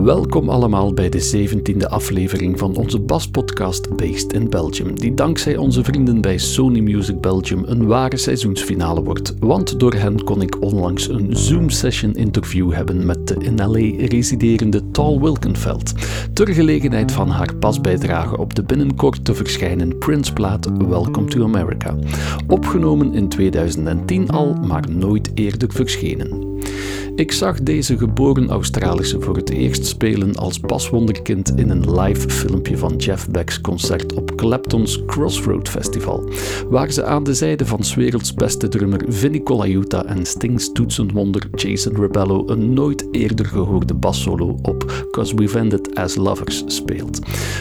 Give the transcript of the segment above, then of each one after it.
Welkom allemaal bij de 17e aflevering van onze baspodcast Based in Belgium, die dankzij onze vrienden bij Sony Music Belgium een ware seizoensfinale wordt. Want door hen kon ik onlangs een Zoom-session interview hebben met de in LA residerende Tal Wilkenfeld, ter gelegenheid van haar pasbijdrage op de binnenkort te verschijnen Prince-plaat Welcome to America. Opgenomen in 2010 al, maar nooit eerder verschenen. Ik zag deze geboren Australische voor het eerst spelen als baswonderkind in een live filmpje van Jeff Beck's concert op Clapton's Crossroad Festival, waar ze aan de zijde van 's werelds beste drummer Vinnie Colaiuta en Stings toetsenwonder Jason Rebello een nooit eerder gehoorde bassolo op Cause We've Ended As Lovers speelt.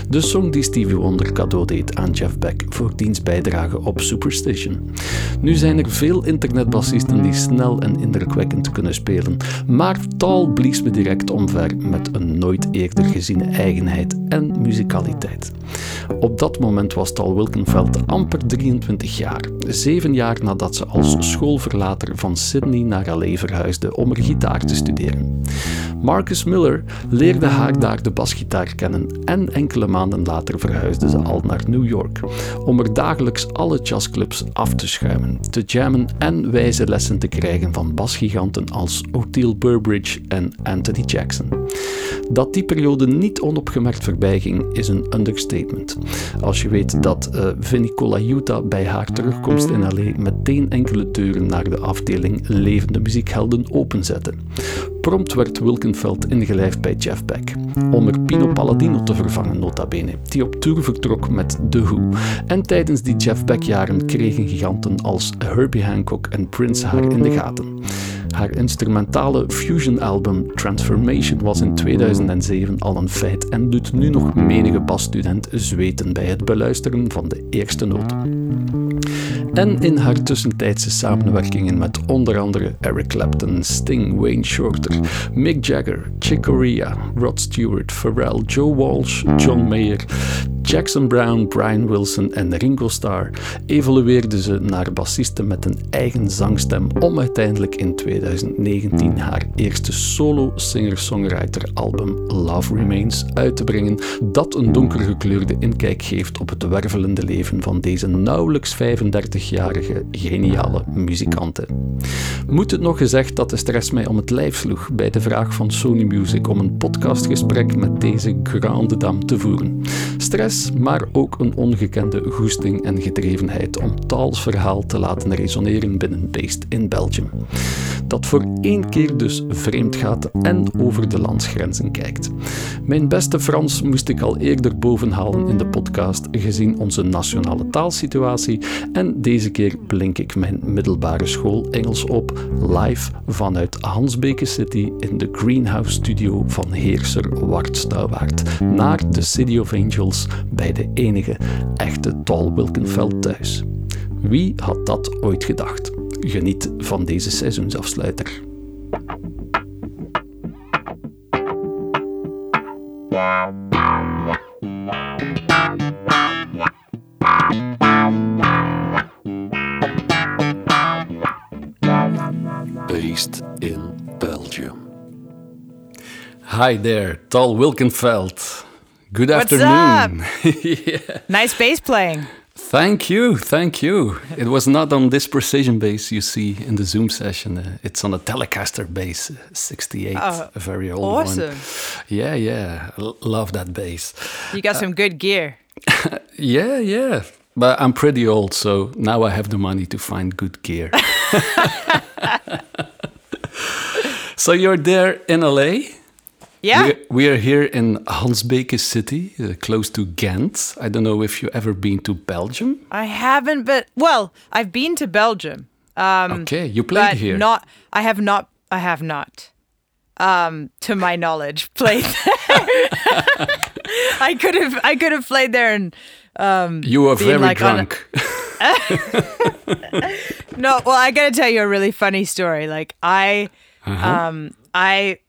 De song die Stevie Wonder cadeau deed aan Jeff Beck voor diens bijdrage op Superstition. Nu zijn er veel internetbassisten die snel en indrukwekkend kunnen spelen, maar Tal blies me direct omver met een nooit eerder geziene eigenheid en muzikaliteit. Op dat moment was Tal Wilkenveld amper 23 jaar, zeven jaar nadat ze als schoolverlater van Sydney naar LA verhuisde om er gitaar te studeren. Marcus Miller leerde haar daar de basgitaar kennen en enkele maanden later verhuisde ze al naar New York om er dagelijks alle jazzclubs af te schuimen, te jammen en wijze lessen te krijgen van basgiganten als Othel Burbridge en Anthony Jackson. Dat die periode niet onopgemerkt voorbij ging, is een understatement. Als je weet dat uh, Vinnie Colaiuta bij haar terugkomst in LA meteen enkele deuren naar de afdeling levende muziekhelden openzette. Prompt werd Wilkenfeld ingelijfd bij Jeff Beck, om er Pino Palladino te vervangen nota bene, die op tour vertrok met The Who. En tijdens die Jeff Beck-jaren kregen giganten als Herbie Hancock en Prince haar in de gaten. Haar instrumentale fusion-album Transformation was in 2007 al een feit en doet nu nog menige basstudent zweten bij het beluisteren van de eerste noten. En in haar tussentijdse samenwerkingen met onder andere Eric Clapton, Sting, Wayne Shorter, Mick Jagger, Chick Corea, Rod Stewart, Pharrell, Joe Walsh, John Mayer, Jackson Brown, Brian Wilson en Ringo Starr evolueerde ze naar bassiste met een eigen zangstem om uiteindelijk in 2019 haar eerste solo singer-songwriter album Love Remains uit te brengen, dat een donkergekleurde inkijk geeft op het wervelende leven van deze nauwelijks 35-jarige geniale muzikante. Moet het nog gezegd dat de stress mij om het lijf sloeg bij de vraag van Sony Music om een podcastgesprek met deze grande dame te voeren. Stress maar ook een ongekende goesting en gedrevenheid om Tals verhaal te laten resoneren binnen Based in Belgium. Dat voor één keer dus vreemd gaat en over de landsgrenzen kijkt. Mijn beste Frans moest ik al eerder bovenhalen in de podcast, gezien onze nationale taalsituatie, en deze keer blink ik mijn middelbare school Engels op, live vanuit Hansbeke City in de Greenhouse Studio van heerser Wart Stouwaard naar de City of Angels bij de enige echte Tal Wilkenfeld thuis. Wie had dat ooit gedacht? Geniet van deze seizoensafsluiter. Based in Belgium. Hi there, Tal Wilkenfeld. Good What's afternoon. yeah. Nice bass playing. Thank you, thank you. It was not on this precision bass you see in the Zoom session. Uh, it's on a Telecaster bass, uh, 68, Oh, a very old awesome. one. Yeah, yeah, L- love that bass. You got some good gear. Yeah, yeah. But I'm pretty old, so now I have the money to find good gear. so you're there in LA? Yeah. We're, we are here in Hansbeke City, uh, close to Ghent. I don't know if you've ever been to Belgium. I haven't, but well, I've been to Belgium. Um, Okay, you played here. not. I have not. I have not. Um, to my knowledge, played there. I could have. I could have played there and. Um, you were very like drunk. no, well, I gotta tell you a really funny story. Like I, Uh-huh. um, I,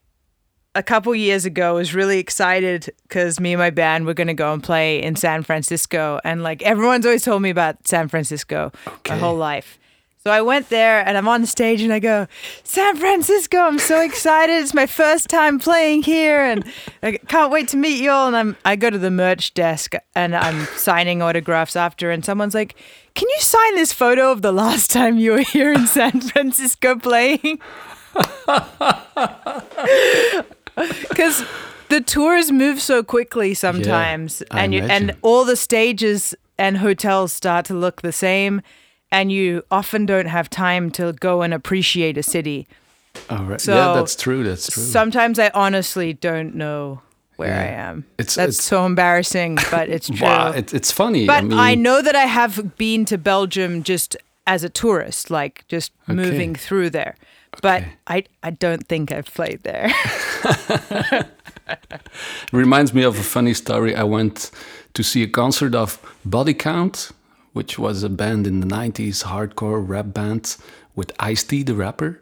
a couple years ago was really excited because me and my band were gonna go and play in San Francisco, and like everyone's always told me about San Francisco Okay. my whole life. So I went there and I'm on stage and I go, San Francisco, I'm so excited. It's my first time playing here and I can't wait to meet you all. And I'm I go to the merch desk and I'm signing autographs after and someone's like, Can you sign this photo of the last time you were here in San Francisco playing? Because the tours move so quickly sometimes I and you and all the stages and hotels start to look the same and you often don't have time to go and appreciate a city. All right. So yeah, that's true. That's true. Sometimes I honestly don't know where Yeah. I am. It's- That's it's- so embarrassing, but it's true. wow, it, it's funny. but I mean, I know that I have been to Belgium just as a tourist, like just moving through there. But I I don't think I've played there. reminds me of a funny story. I went to see a concert of Body Count, which was a band in the 90s, hardcore rap band with Ice T, the rapper.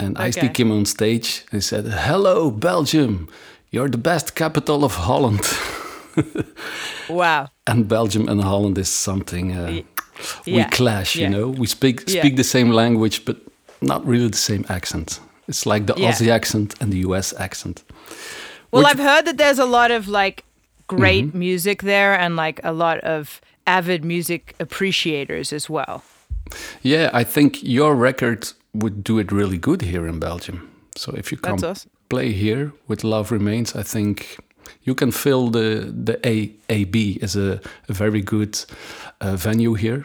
And Ice T came on stage and said, Hello, Belgium. You're the best capital of Holland. wow. and Belgium and Holland is something uh, we clash, yeah. you know. We speak Yeah. speak the same language, but not really the same accent. It's like the Yeah. Aussie accent and the US accent. Well, I've heard that there's a lot of like great Mm-hmm. music there and like a lot of avid music appreciators as well. Yeah, I think your record would do it really good here in Belgium. So if you come awesome. play here with Love Remains, I think you can fill the the A AB is a, a very good uh, venue here,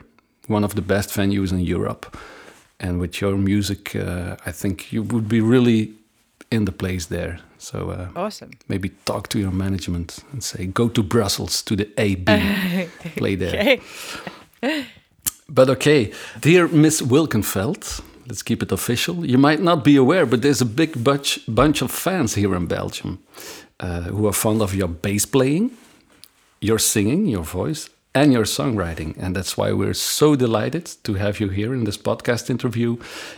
one of the best venues in Europe. And with your music, uh, I think you would be really in the place there. So uh, Awesome. maybe talk to your management and say, go to Brussels to the AB, play there. Okay. But okay, dear Miss Wilkenfeld, let's keep it official. You might not be aware, but there's a big bunch, bunch of fans here in Belgium uh, who are fond of your bass playing, your singing, your voice, and your songwriting. And that's why we're so delighted to have you here in this podcast interview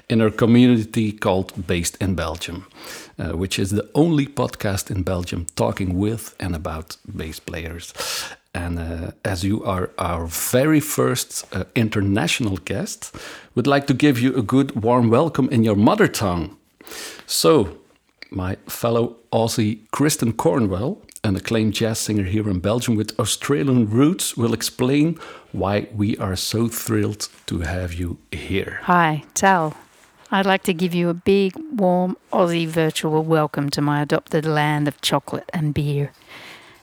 in our community called Based in Belgium, uh, which is the only podcast in Belgium talking with and about bass players. And uh, as you are our very first uh, international guest, we'd like to give you a good warm welcome in your mother tongue. So, my fellow Aussie Kristen Cornwell, an acclaimed jazz singer here in Belgium with Australian roots, will explain why we are so thrilled to have you here. Hi, Tal. I'd like to give you a big, warm Aussie virtual welcome to my adopted land of chocolate and beer.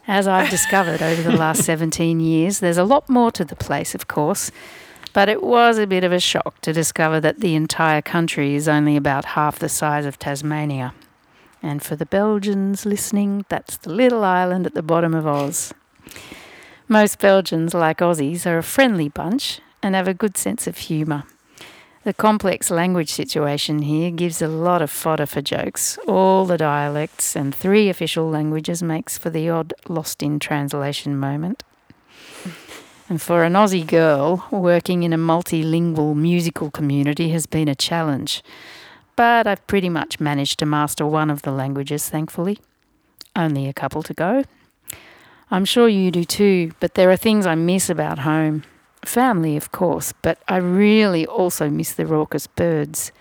As I've discovered over the last 17 years, there's a lot more to the place, of course, but it was a bit of a shock to discover that the entire country is only about half the size of Tasmania. And for the Belgians listening, that's the little island at the bottom of Oz. Most Belgians, like Aussies, are a friendly bunch and have a good sense of humour. The complex language situation here gives a lot of fodder for jokes. All the dialects and three official languages makes for the odd lost in translation moment. And for an Aussie girl, working in a multilingual musical community has been a challenge. But I've pretty much managed to master one of the languages, thankfully. Only a couple to go. I'm sure you do too, but there are things I miss about home. Family, of course, but I really also miss the raucous birds.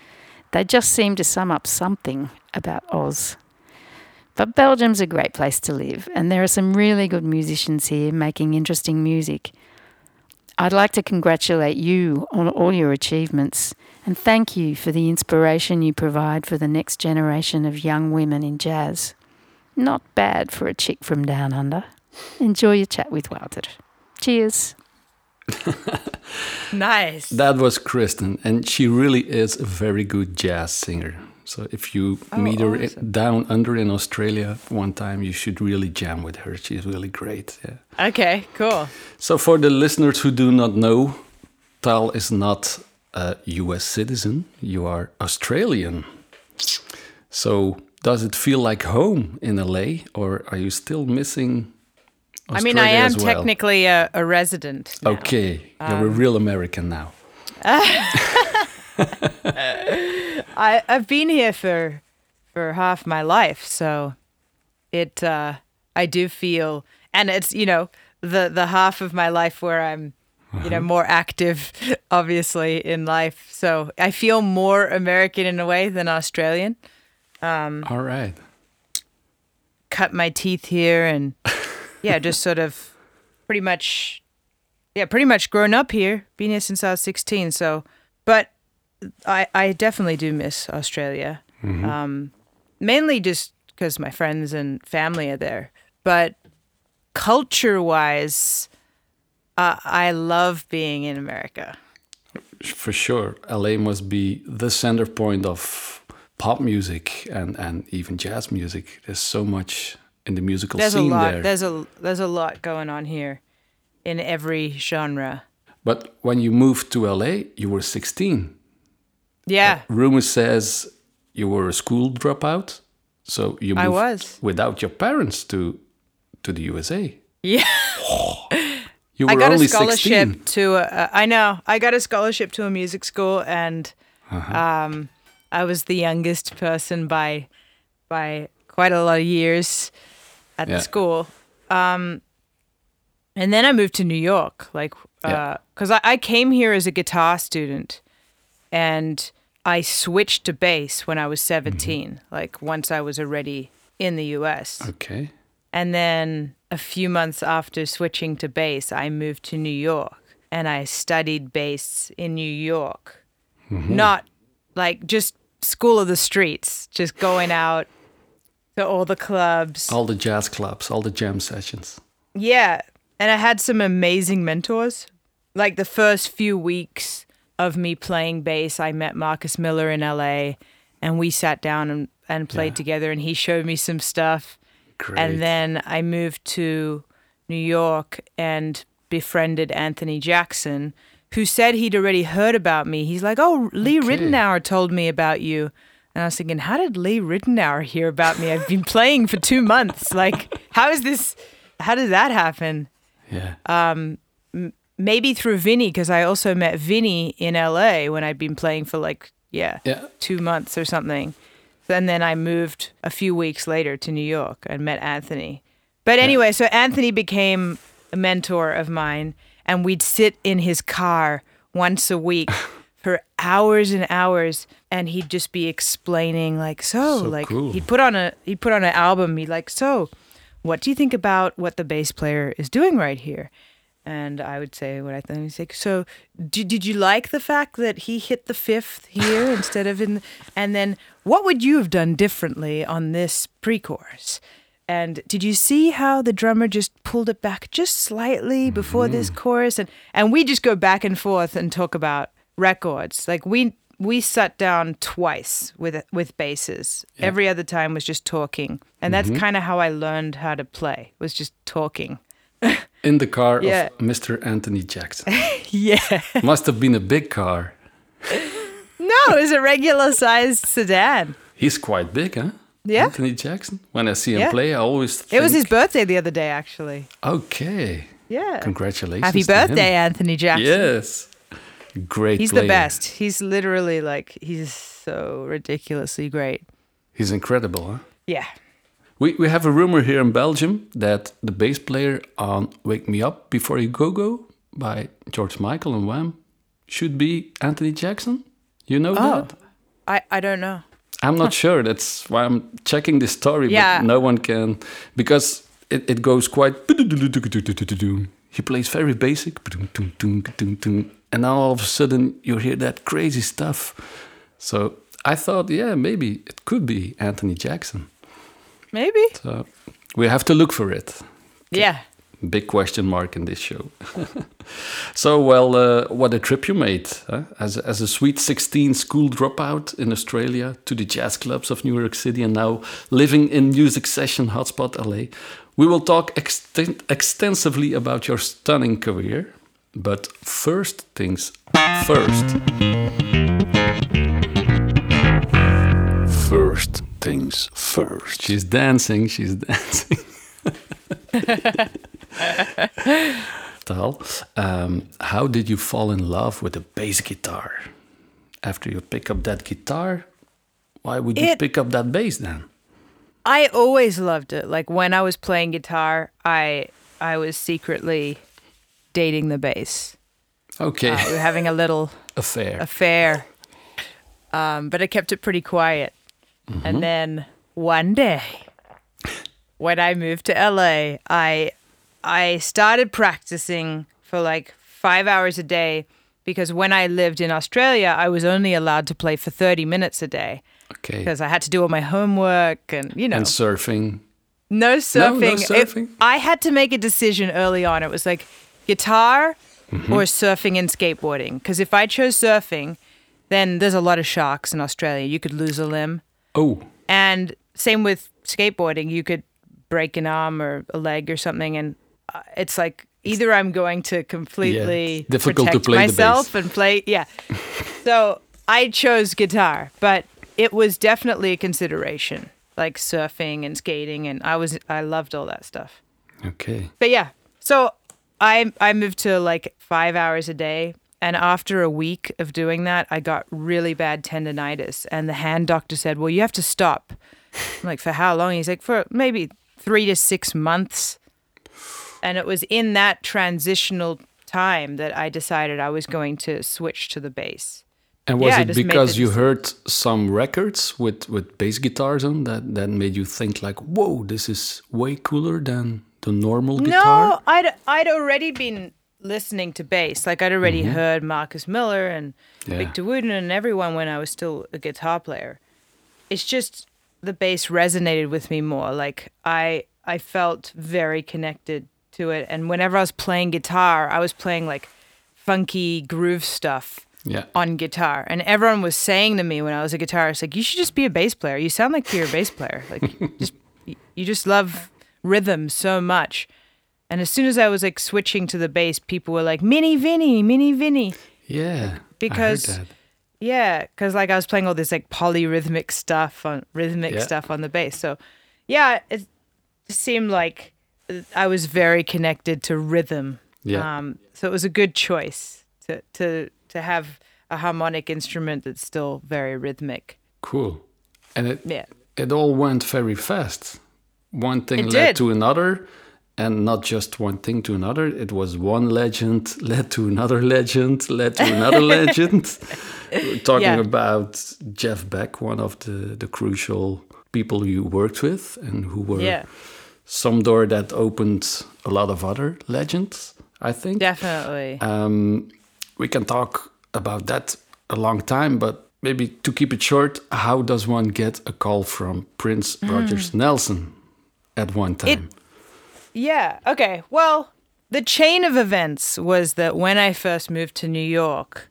They just seem to sum up something about Oz. But Belgium's a great place to live, and there are some really good musicians here making interesting music. I'd like to congratulate you on all your achievements and thank you for the inspiration you provide for the next generation of young women in jazz. Not bad for a chick from down under. Enjoy your chat with Walter. Cheers. Nice. That was Kristen, and she really is a very good jazz singer. So if you oh, meet her awesome. down under in Australia one time, you should really jam with her. She's really great. Yeah. Okay, cool. So for the listeners who do not know, Tal is not a US citizen. You are Australian. So does it feel like home in LA or are you still missing Australia I mean, I am well? technically a, a resident. now. Okay, you're Um, a real American now. I I've been here for for half my life, so it uh I do feel and it's, you know, the the half of my life where I'm you know, more active, obviously, in life. So I feel more American in a way than Australian. um, All right. Cut my teeth here and, yeah, just sort of pretty much, yeah, pretty much grown up here, been here since I was 16. So, but I, I definitely do miss Australia. Um, mainly just because my friends and family are there. But culture wise, uh, I love being in America. For sure, LA must be the center point of pop music and, and even jazz music. There's so much in the musical There's a scene lot. there. There's a there's a lot going on here, in every genre. But when you moved to LA, you were 16. Yeah, Rumor says you were a school dropout, so you moved I was. without your parents to to the USA. yeah. You were I got a scholarship 16. to. A, I know. I got a scholarship to a music school, and Uh-huh. um, I was the youngest person by by quite a lot of years at Yeah. the school. Um, and then I moved to New York, like Yeah. because I, I came here as a guitar student, and I switched to bass when I was 17 Mm-hmm. Like once I was already in the U.S. Okay. And then a few months after switching to bass, I moved to New York and I studied bass in New York. Mm-hmm. Not like just school of the streets, just going out to all the clubs. All the jazz clubs, all the jam sessions. Yeah. And I had some amazing mentors. Like the first few weeks of me playing bass, I met Marcus Miller in LA and we sat down and, and played Yeah. together and he showed me some stuff. Great. And then I moved to New York and befriended Anthony Jackson, who said he'd already heard about me. He's like, Oh, Lee Okay. Ritenour told me about you. And I was thinking, How did Lee Ritenour hear about me? I've been playing for two months. Like, how is this? How did that happen? yeah. Uh, Maybe through Vinnie, because I also met Vinnie in LA when I'd been playing for like, yeah, yeah. two months or something. And then I moved a few weeks later to New York and met Anthony. But anyway, so Anthony became a mentor of mine, and we'd sit in his car once a week for hours and hours, and he'd just be explaining like, so, So like cool. he'd put on a he'd put on an album. He'd like, so, what do you think about what the bass player is doing right here? And I would say what I thought. He'd so did, did you like the fact that he hit the fifth here instead of in? And then what would you have done differently on this pre-chorus? And did you see how the drummer just pulled it back just slightly before this mm. chorus? And and we just go back and forth and talk about records. Like we we sat down twice with with basses. Every other time was just talking, and that's mm-hmm. kind of how I learned how to play. Was just talking. In the car Yeah. of Mr. Anthony Jackson. Yeah. Must have been a big car. No, it was a regular sized sedan. He's quite big, huh? Yeah. Anthony Jackson. When I see him Yeah. play, I always think, It was his birthday the other day, actually. Okay. Yeah. Congratulations. Happy birthday, Anthony Jackson. Yes. Great He's player. the best. He's literally like, he's so ridiculously great. He's incredible, huh? Yeah. We, we have a rumor here in Belgium that the bass player on Wake Me Up Before You Go Go by George Michael and Wham should be Anthony Jackson. You know Oh. that? I, I don't know. I'm not sure. That's why I'm checking this story, Yeah. but no one can because it, it goes quite. He plays very basic, and now all of a sudden you hear that crazy stuff. So I thought, yeah, maybe it could be Anthony Jackson. Maybe. So we have to look for it. Yeah. Big question mark in this show. so, well, uh, what a trip you made huh? as, as a sweet 16 school dropout in Australia to the jazz clubs of New York City and now living in music session hotspot LA. We will talk exten- extensively about your stunning career. But first things first. First things first. She's dancing, she's dancing. Tal, um, how did you fall in love with the bass guitar? After you pick up that guitar, why would you It- pick up that bass then? I always loved it. Like when I was playing guitar, I I was secretly dating the bass. Okay. Uh, we were having a little Affair. affair, um, but I kept it pretty quiet. Mm-hmm. And then one day, when I moved to LA, I I started practicing for like five hours a day because when I lived in Australia, I was only allowed to play for thirty minutes a day okay. because I had to do all my homework and you know And surfing. no surfing. It- surfing? I had to make a decision early on. It was like guitar Mm-hmm. or surfing and skateboarding. Because if I chose surfing, then there's a lot of sharks in Australia. You could lose a limb. Oh, And same with skateboarding. You could break an arm or a leg or something. And uh, it's like either I'm going to completely difficult to play myself and play. Yeah. so I chose guitar, but it was definitely a consideration, like surfing and skating. And I was, I loved all that stuff. okay. But yeah, so I I moved to like five hours a day, and after a week of doing that, I got really bad tendonitis, and the hand doctor said, "Well, you have to stop." I'm like, "For how long?" He's like, "For maybe three to six months," and it was in that transitional time that I decided I was going to switch to the bass. And was Yeah, it because you heard some records with, with bass guitars on that, that made you think like, whoa, this is way cooler than the normal guitar? No, I'd I'd already been listening to bass. Like I'd already mm-hmm. heard Marcus Miller and Yeah. Victor Wooten and everyone when I was still a guitar player. It's just the bass resonated with me more. Like I I felt very connected to it. And whenever I was playing guitar, I was playing like funky groove stuff Yeah. on guitar. And everyone was saying to me when I was a guitarist, like, you should just be a bass player. You sound like you're a bass player. Like, just you just love rhythm so much. And as soon as I was like switching to the bass, people were like, Mini Vinny, Mini Vinny. Yeah. Because- I heard that. Yeah, because like I was playing all this like polyrhythmic stuff on rhythmic Yeah. stuff on the bass. So yeah, it seemed like I was very connected to rhythm. Yeah. Um, so it was a good choice to to to have a harmonic instrument that's still very rhythmic. Cool. And it, Yeah. it all went very fast. One thing It led did. to another, and not just one thing to another. It was one legend led to another legend, led to another legend. We're talking Yeah. about Jeff Beck, one of the, the crucial people you worked with, and who were Yeah, some door that opened a lot of other legends, I think. definitely. Um, we can talk about that a long time, but maybe to keep it short, how does one get a call from Prince Rogers Nelson at one time? Yeah. Okay. Well, the chain of events was that when I first moved to New York,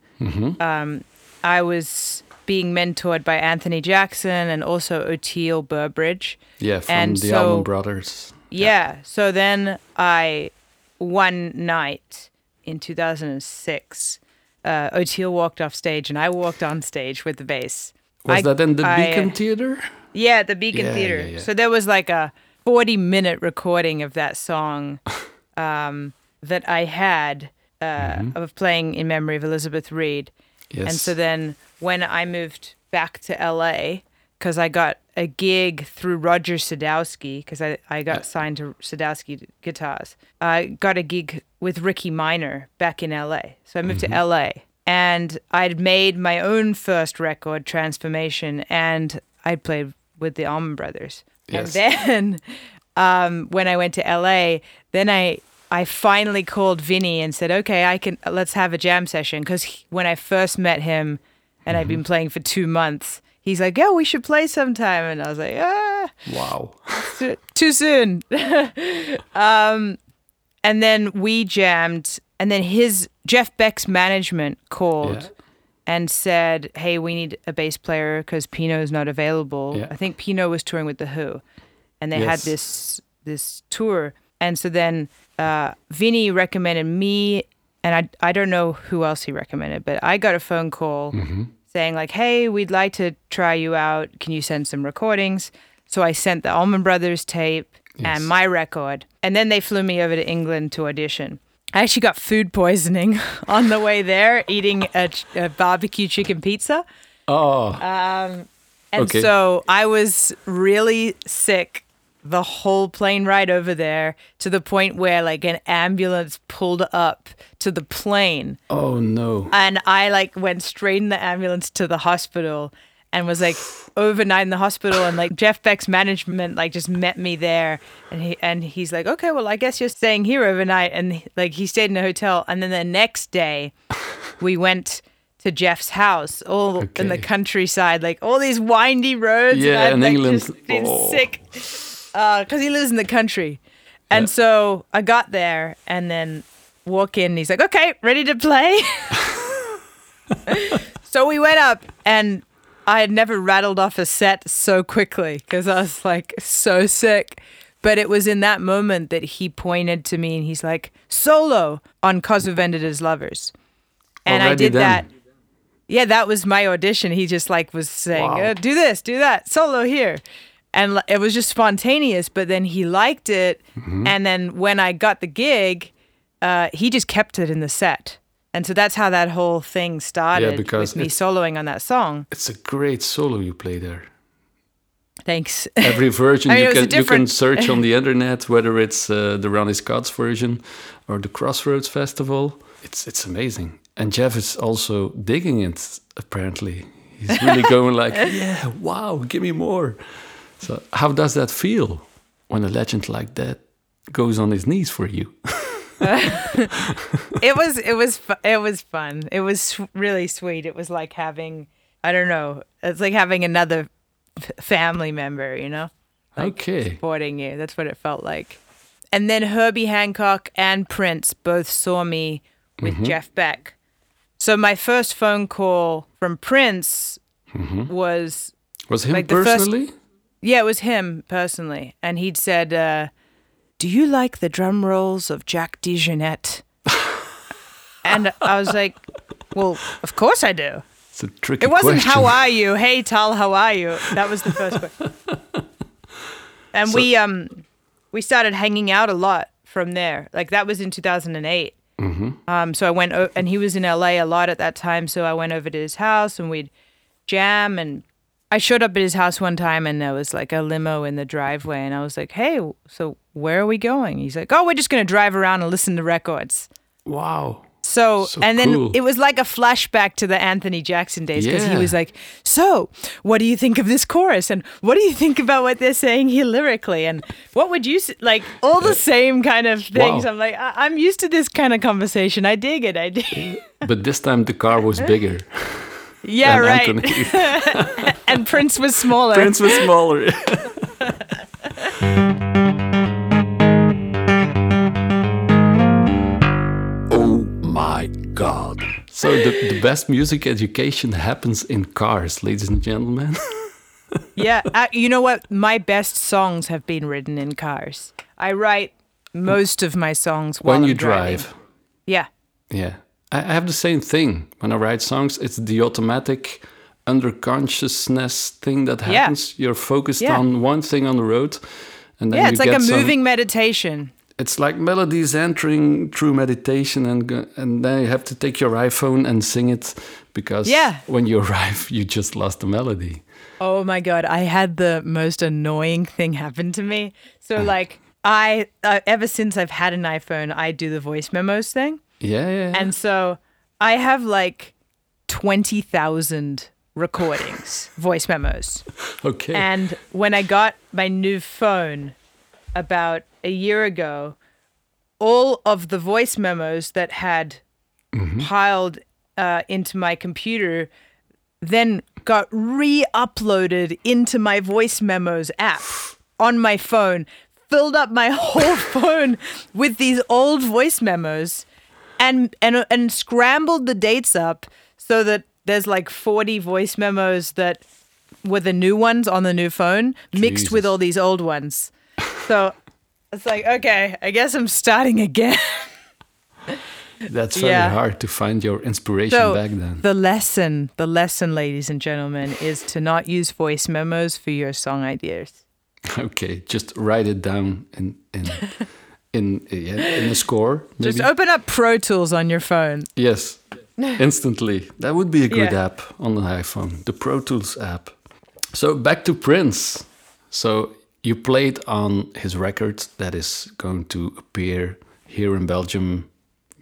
um, I was being mentored by Anthony Jackson and also Oteil Burbridge. yeah, from and the so- Allman Brothers. Yeah. So then I, one night in 2006, uh, Oteil walked off stage and I walked on stage with the bass. Was I- that in the I- Beacon Theater? Yeah, the Beacon Yeah, Theater. yeah, yeah. So there was like a 40 minute recording of that song um, that I had uh, of playing in memory of Elizabeth Reed. Mm-hmm. Yes. And so then when I moved back to LA, because I got a gig through Roger Sadowsky, because I, I got signed to Sadowsky Guitars, I got a gig with Ricky Minor back in LA. So I moved Mm-hmm. to LA. And I'd made my own first record, Transformation, and I'd played with the Allman Brothers. Yes. And then um, when I went to LA, then I I finally called Vinnie and said, "Okay, I can let's have a jam session." Because when I first met him, and I'd Mm-hmm. been playing for two months, he's like, "Yeah, we should play sometime," and I was like, "Ah, wow. too- too soon." um, and then we jammed, and then his Jeff Beck's management called Yeah. And said, "Hey, we need a bass player because Pino's not available." Yeah. I think Pino was touring with the Who, and they had this this tour. And so then uh, Vinnie recommended me, and I I don't know who else he recommended, but I got a phone call Mm-hmm. saying like, "Hey, we'd like to try you out. Can you send some recordings?" So I sent the Allman Brothers tape Yes. and my record, and then they flew me over to England to audition. I actually got food poisoning on the way there, eating a, a barbecue chicken pizza. Oh, um, And Okay. so I was really sick the whole plane ride over there to the point where like an ambulance pulled up to the plane Oh no. and I like went straight in the ambulance to the hospital and was like overnight in the hospital and like Jeff Beck's management like just met me there and he and he's like okay well I guess you're staying here overnight and like he stayed in a hotel and then the next day we went to Jeff's house all in the countryside like all these windy roads and Yeah, I'd, in like, England. been Oh. sick uh, because he lives in the country and Yeah. so I got there and then walk in and he's like okay ready to play so we went up, and I had never rattled off a set so quickly because I was like so sick. But it was in that moment that he pointed to me and he's like, solo on Cause We've Ended As Lovers. And I did then? that. Yeah, that was my audition. He just like was saying, Wow. uh, do this, do that, solo here. And it was just spontaneous, but then he liked it. Mm-hmm. And then when I got the gig, uh, he just kept it in the set. And so that's how that whole thing started because with me soloing on that song. It's a great solo you play there. Thanks. Every version I mean, you can you can search on the internet, whether it's uh, the Ronnie Scott's version or the Crossroads Festival. It's it's amazing. And Jeff is also digging it. Apparently, he's really going like, yeah, wow, give me more. So, how does that feel when a legend like that goes on his knees for you? it was it was fu- it was fun. It was really sweet. It was like having I don't know. It's like having another f- family member, you know, okay, supporting you. That's what it felt like. And then Herbie Hancock and Prince both saw me with Mm-hmm. Jeff Beck. So my first phone call from Prince Mm-hmm. was was him Like the first- personally? Yeah, it was him personally, and he'd said, uh, "Do you like the drum rolls of Jack DeJohnette?" and I was like, "Well, of course I do." It's a tricky It wasn't question. "How are you?" Hey, Tal, how are you? That was the first question. And So- we um we started hanging out a lot from there. Like that was in 2008. Mm-hmm. Um, so I went, o- and he was in LA a lot at that time. So I went over to his house and we'd jam. And I showed up at his house one time and there was like a limo in the driveway. And I was like, hey, so where are we going? He's like, oh, we're just going to drive around and listen to records. Wow. So, So and then cool. it was like a flashback to the Anthony Jackson days because he was like, So, what do you think of this chorus? And what do you think about what they're saying here lyrically? And what would you like? All the same kind of things. Wow. I'm like, I- I'm used to this kind of conversation. I dig it. I dig. But this time the car was bigger yeah, right. And Prince was smaller. Prince was smaller. So the, the best music education happens in cars, ladies and gentlemen. yeah, uh, you know what? My best songs have been written in cars. I write most of my songs while when you driving. drive. Yeah. Yeah. I I have the same thing. When I write songs, it's the automatic underconsciousness thing that happens. Yeah. You're focused Yeah. on one thing on the road. And then Yeah, it's like a some- moving meditation. It's like melodies entering through meditation and and then you have to take your iphone and sing it because Yeah. when you arrive you just lost the melody Oh my god, I had the most annoying thing happen to me. So like I uh, ever since I've had an iPhone, I do the voice memos thing. yeah yeah And so I have like 20,000 recordings, voice memos. okay And when I got my new phone about a year ago, all of the voice memos that had piled uh, into my computer then got re uploaded into my voice memos app on my phone, filled up my whole phone with these old voice memos and and and scrambled the dates up so that there's like 40 voice memos that were the new ones on the new phone mixed with all these old ones. So it's like, okay, I guess I'm starting again. that's very yeah. hard to find your inspiration So back then the lesson, the lesson, ladies and gentlemen, is to not use voice memos for your song ideas. okay just write it down in in in yeah, in a score maybe Just open up Pro Tools on your phone. yes instantly that would be a good Yeah. app on the iphone the pro tools app so back to prince so you played on his record that is going to appear here in Belgium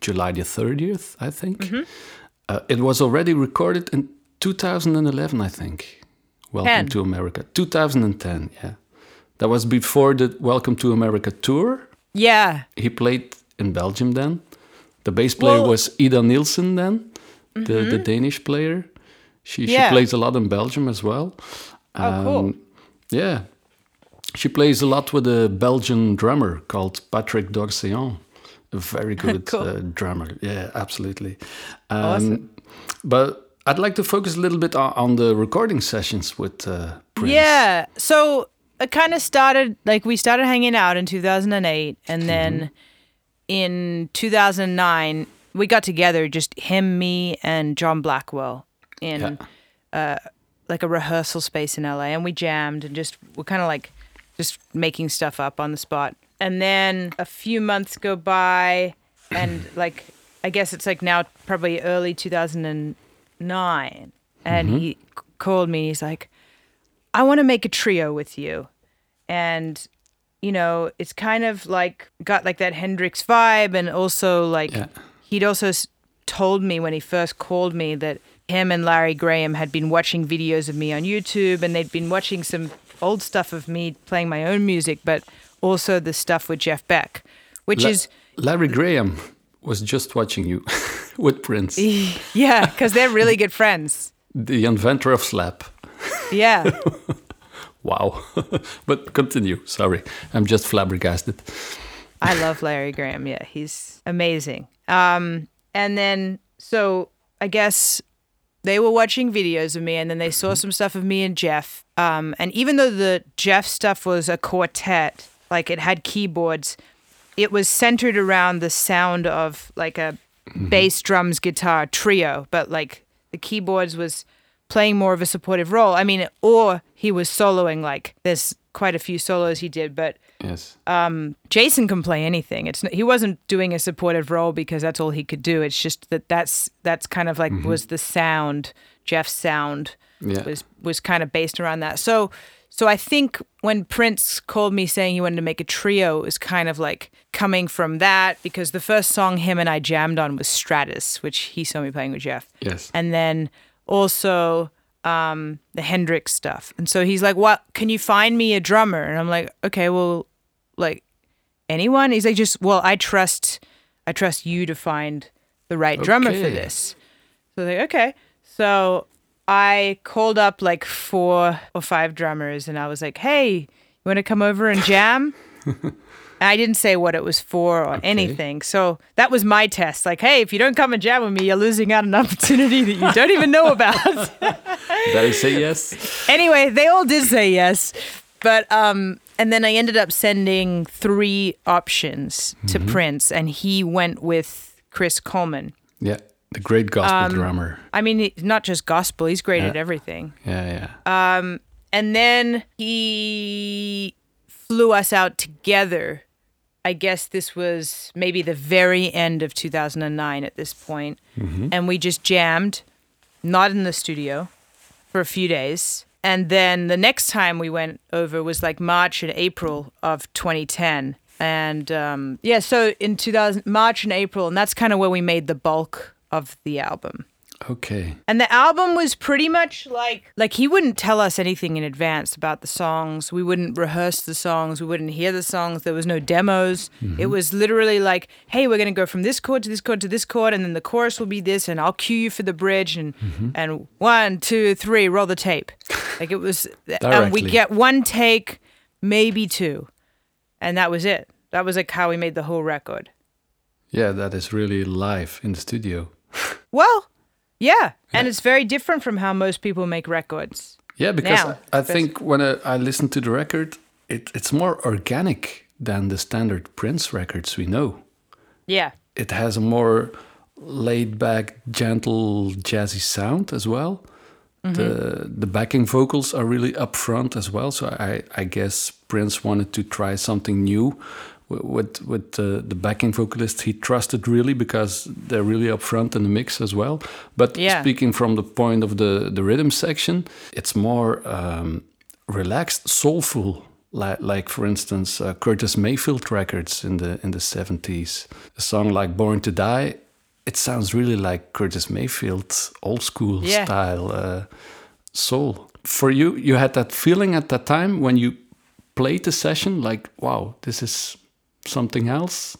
July the 30th, I think. Mm-hmm. Uh, it was already recorded in 2011, I think. Welcome Ten. to America. 2010, yeah. That was before the Welcome to America tour. Yeah. He played in Belgium then. The bass player Well- Mm-hmm. was Ida Nielsen then, the, the Danish player. She, Yeah. she plays a lot in Belgium as well. Oh, cool. Um, Yeah. She plays a lot with a Belgian drummer called Patrick Dorcéan. A very good Cool. uh, drummer. Yeah, absolutely. Um, Awesome. But I'd like to focus a little bit on, on the recording sessions with uh, Prince. Yeah. So it kind of started like we started hanging out in 2008 and then in 2009 we got together just him me and John Blackwell in uh, like a rehearsal space in LA and we jammed and just we're kind of like just making stuff up on the spot. And then a few months go by and like I guess it's like now probably early 2009 and mm-hmm. he c- called me he's like I want to make a trio with you. And, you know, it's kind of like got like that Hendrix vibe. And also, like, Yeah. he'd also s- told me when he first called me that him and Larry Graham had been watching videos of me on YouTube and they'd been watching some old stuff of me playing my own music, but also the stuff with Jeff Beck, which La- is, Larry Graham was just watching you with Prince, yeah, because they're really good friends. the inventor of slap. Yeah. Wow. but continue. Sorry. I'm just flabbergasted. I love Larry Graham. Yeah, he's amazing. Um, and then so I guess they were watching videos of me, and then they saw some stuff of me and Jeff. Um, and even though the Jeff stuff was a quartet, like it had keyboards, it was centered around the sound of like a mm-hmm. bass, drums, guitar trio. But like the keyboards was playing more of a supportive role. I mean, or he was soloing. Like there's quite a few solos he did, but Yes. Um, Jason can play anything. It's he wasn't doing a supportive role because that's all he could do. It's just that that's that's kind of like mm-hmm. was the sound. Jeff's sound Yeah. was was kind of based around that. So so I think when Prince called me saying he wanted to make a trio, it was kind of like coming from that because the first song him and I jammed on was Stratus, which he saw me playing with Jeff Yes. and then also um, the Hendrix stuff. And so he's like, "What? Can you find me a drummer?" And I'm like, "Okay, well, like anyone?" He's like, "Just well, I trust, I trust you to find the right drummer for Okay. this." So like, okay. So I called up like four or five drummers, and I was like, "Hey, you want to come over and jam?" I didn't say what it was for or anything. So that was my test. Like, hey, if you don't come and jam with me, you're losing out on an opportunity that you don't even know about. Did I say yes? anyway, they all did say yes. But um and then I ended up sending three options to Prince and he went with Chris Coleman. Yeah. The great gospel Um, drummer. I mean, not just gospel, he's great Yeah. at everything. Yeah, yeah. Um, And then he flew us out together. I guess this was maybe the very end of 2009 at this point. And we just jammed, not in the studio, for a few days. And then the next time we went over was like March and April of 2010. And um, yeah, so in 2000, March and April, and that's kind of where we made the bulk of the album. Okay. And the album was pretty much like like he wouldn't tell us anything in advance about the songs. We wouldn't rehearse the songs. We wouldn't hear the songs. There was no demos. Mm-hmm. It was literally like, "Hey, we're going to go from this chord to this chord to this chord and then the chorus will be this and I'll cue you for the bridge and mm-hmm. and one, two, three, roll the tape." Like it was and we get one take, maybe two. And that was it. That was like how we made the whole record. Yeah, that is really live in the studio. Well, yeah, and it's very different from how most people make records. Yeah, because Now, I but- think when I, I listen to the record, it, it's more organic than the standard Prince records we know. Yeah. It has a more laid back, gentle, jazzy sound as well. Mm-hmm. The the backing vocals are really upfront as well. So I, I guess Prince wanted to try something new with with, the, the backing vocalist he trusted really because they're really upfront in the mix as well. But Yeah. speaking from the point of the the rhythm section, it's more um, relaxed, soulful like, like for instance, uh, Curtis Mayfield records in the in the seventies. A song like "Born to Die," it sounds really like Curtis Mayfield's old school Yeah. style uh, soul. For you, you had that feeling at that time when you played the session, like, wow, this is something else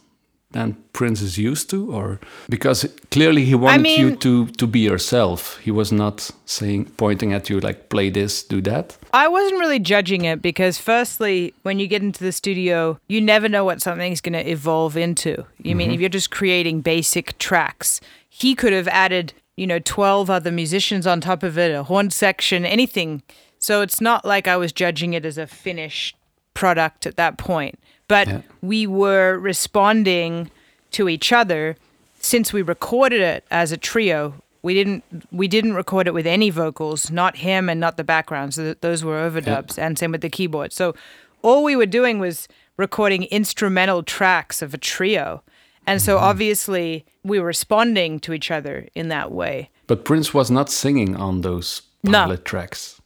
than Prince is used to, or because clearly he wanted you mean- to to be yourself. He was not saying, pointing at you like, play this, do that. I wasn't really judging it because, firstly, when you get into the studio, you never know what something's going to evolve into. You mean mm-hmm. if you're just creating basic tracks, he could have added, you know, 12 other musicians on top of it, a horn section, anything. So it's not like I was judging it as a finished product at that point. But Yeah. we were responding to each other since we recorded it as a trio. We didn't we didn't record it with any vocals, not him and not the background Th- Those were overdubs, and same with the keyboard. So all we were doing was recording instrumental tracks of a trio, and so mm-hmm. obviously we were responding to each other in that way. But Prince was not singing on those No. pilot tracks.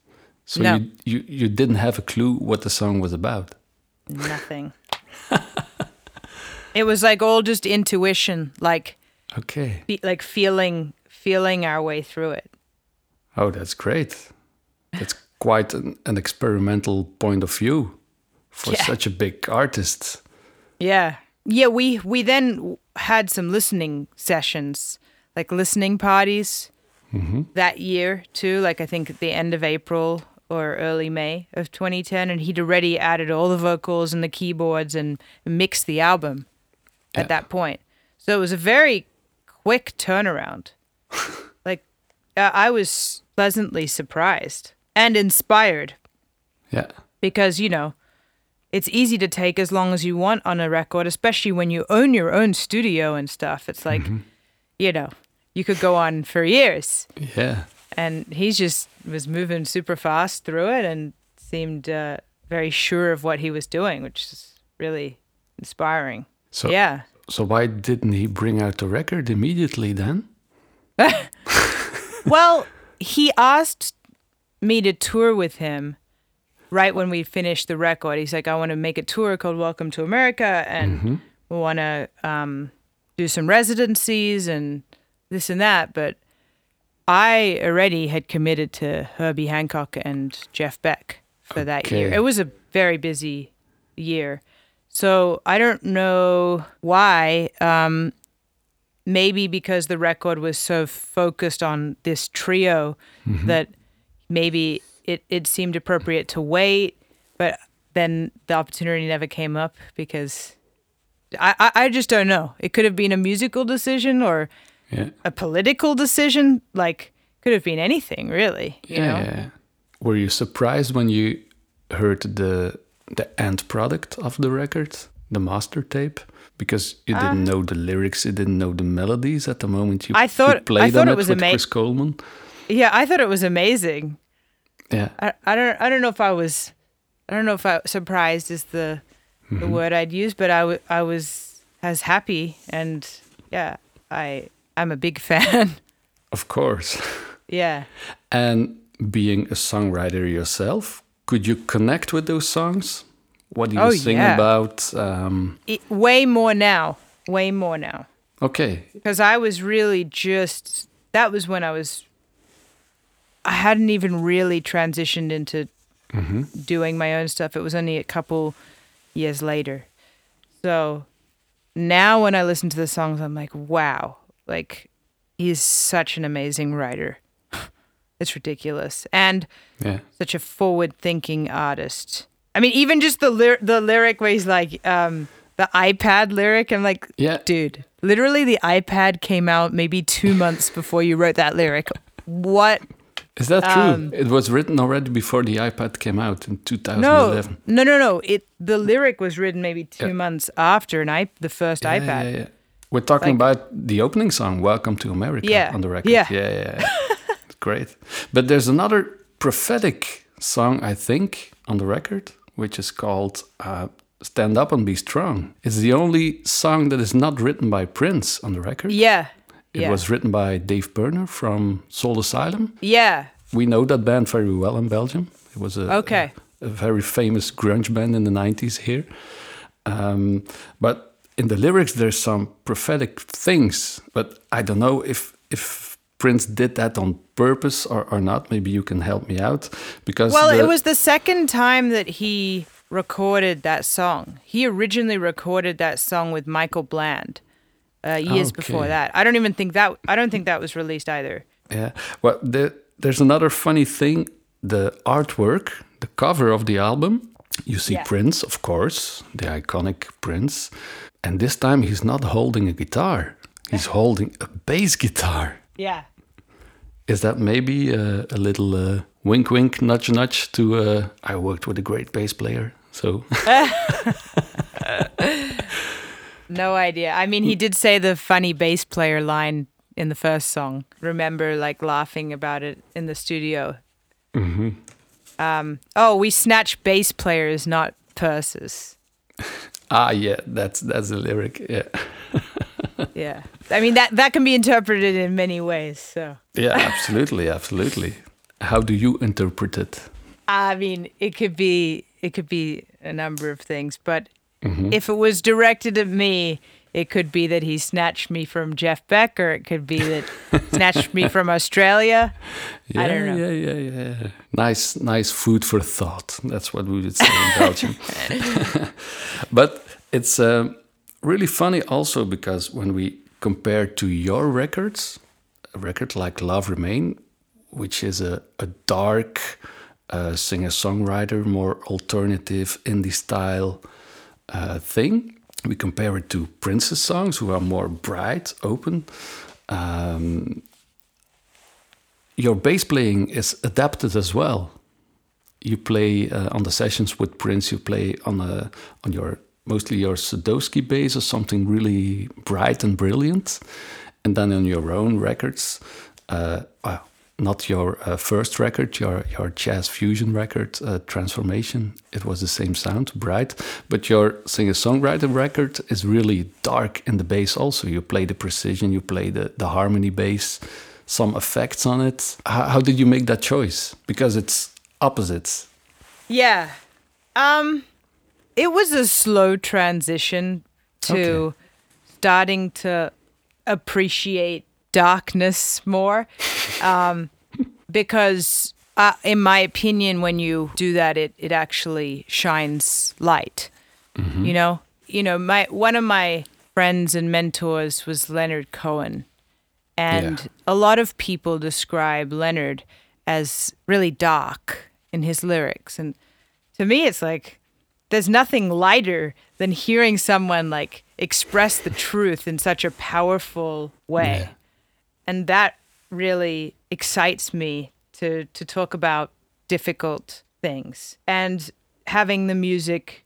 So No. you, you, you didn't have a clue what the song was about. Nothing. it was like all just intuition, like Okay. be, like feeling feeling our way through it. Oh, that's great. That's quite an, an experimental point of view for Yeah. such a big artist. Yeah. Yeah, we we then had some listening sessions, like listening parties mm-hmm. that year too, like I think at the end of April or early May of 2010 and he'd already added all the vocals and the keyboards and mixed the album Yeah. at that point. So it was a very quick turnaround. like uh, I was pleasantly surprised and inspired Yeah. because you know it's easy to take as long as you want on a record especially when you own your own studio and stuff it's like you know you could go on for years Yeah. And he just was moving super fast through it and seemed uh, very sure of what he was doing which is really inspiring So yeah So why didn't he bring out the record immediately then? well he asked me to tour with him right when we finished the record. He's like, I want to make a tour called Welcome to America, and we want to um, do some residencies and this and that. But I already had committed to Herbie Hancock and Jeff Beck for that year. It was a very busy year. So I don't know why. Um, maybe because the record was so focused on this trio that maybe it, it seemed appropriate to wait, but then the opportunity never came up because I, I, I just don't know. It could have been a musical decision or Yeah. a political decision. Like, could have been anything, really. You yeah, know? Were you surprised when you heard the the end product of the record, the master tape? Because you didn't um, know the lyrics, you didn't know the melodies at the moment you, I thought- you played I thought on it was with ama- Chris Coleman. Yeah, I thought it was amazing. Yeah. I, I don't I don't know if I was I don't know if I surprised is the the mm-hmm. word I'd use, but I, w- I was as happy and yeah, I I'm a big fan. Of course. yeah. And being a songwriter yourself, could you connect with those songs? What do you Oh, sing yeah. about? Um, It, way more now. Way more now. okay. Because I was really just that was when I was I hadn't even really transitioned into doing my own stuff. It was only a couple years later. So now when I listen to the songs I'm like, wow, like he's such an amazing writer. it's ridiculous. And Yeah. such a forward thinking artist. I mean, even just the ly- the lyric where he's like, um, the iPad lyric, I'm like, Yeah. dude, literally the iPad came out maybe two months before you wrote that lyric. What? Is that true? Um, it was written already before the iPad came out in 2011. no, no, no. no. It the lyric was written maybe two Yeah. months after an i the first Yeah, iPad. yeah, yeah. We're talking Like- about the opening song, Welcome to America, Yeah, on the record. yeah. yeah, yeah. Great. But there's another prophetic song, I think, on the record, which is called uh, Stand Up and Be Strong. It's the only song that is not written by Prince on the record. Yeah, It yeah, was written by Dave Pirner from Soul Asylum. yeah. We know that band very well in Belgium. It was a, Okay. a a very famous grunge band in the 90s here. Um, but in the lyrics, there's some prophetic things, but I don't know if if Prince did that on purpose or, or not. Maybe you can help me out because Well, the- it was the second time that he recorded that song. He originally recorded that song with Michael Bland uh, years before that. I don't even think that I don't think that was released either. Yeah. Well, the, there's another funny thing. The artwork, the cover of the album, you see Yeah. Prince, of course, the iconic Prince. And this time he's not holding a guitar, he's holding a bass guitar. Yeah. Is that maybe uh, a little uh, wink, wink, nudge, nudge to uh, I worked with a great bass player? So, No idea. I mean, he did say the funny bass player line in the first song. Remember, like laughing about it in the studio. Um, oh, we snatch bass players, not purses. Ah, yeah, that's that's a lyric. Yeah. Yeah. I mean that that can be interpreted in many ways. So Yeah, absolutely, absolutely. How do you interpret it? I mean, it could be it could be a number of things, but if it was directed at me, it could be that he snatched me from Jeff Beck, or it could be that snatched me from Australia. Yeah, I don't know. Yeah, yeah, yeah. Nice, nice food for thought. That's what we would say in Belgium. but it's um, really funny also because when we compare to your records, a record like Love Remain, which is a, a dark uh, singer-songwriter, more alternative indie style uh, thing. We compare it to Prince's songs, who are more bright, open. Um, your bass playing is adapted as well. You play uh, on the sessions with Prince. You play on a on your mostly your Sadowsky bass or something really bright and brilliant, and then on your own records, uh, well, not your uh, first record, your your jazz fusion record, uh, Transformation. It was the same sound, bright, but your singer-songwriter record is really dark in the bass. Also, you play the precision, you play the the harmony bass some effects on it. How, how did you make that choice? Because it's opposites. Yeah. Um it was a slow transition to Okay. starting to appreciate darkness more. Um because uh, in my opinion when you do that it it actually shines light. You know? You know, my one of my friends and mentors was Leonard Cohen. And Yeah. a lot of people describe Leonard as really dark in his lyrics. And to me, it's like there's nothing lighter than hearing someone like express the truth in such a powerful way. Yeah. And that really excites me to, to talk about difficult things and having the music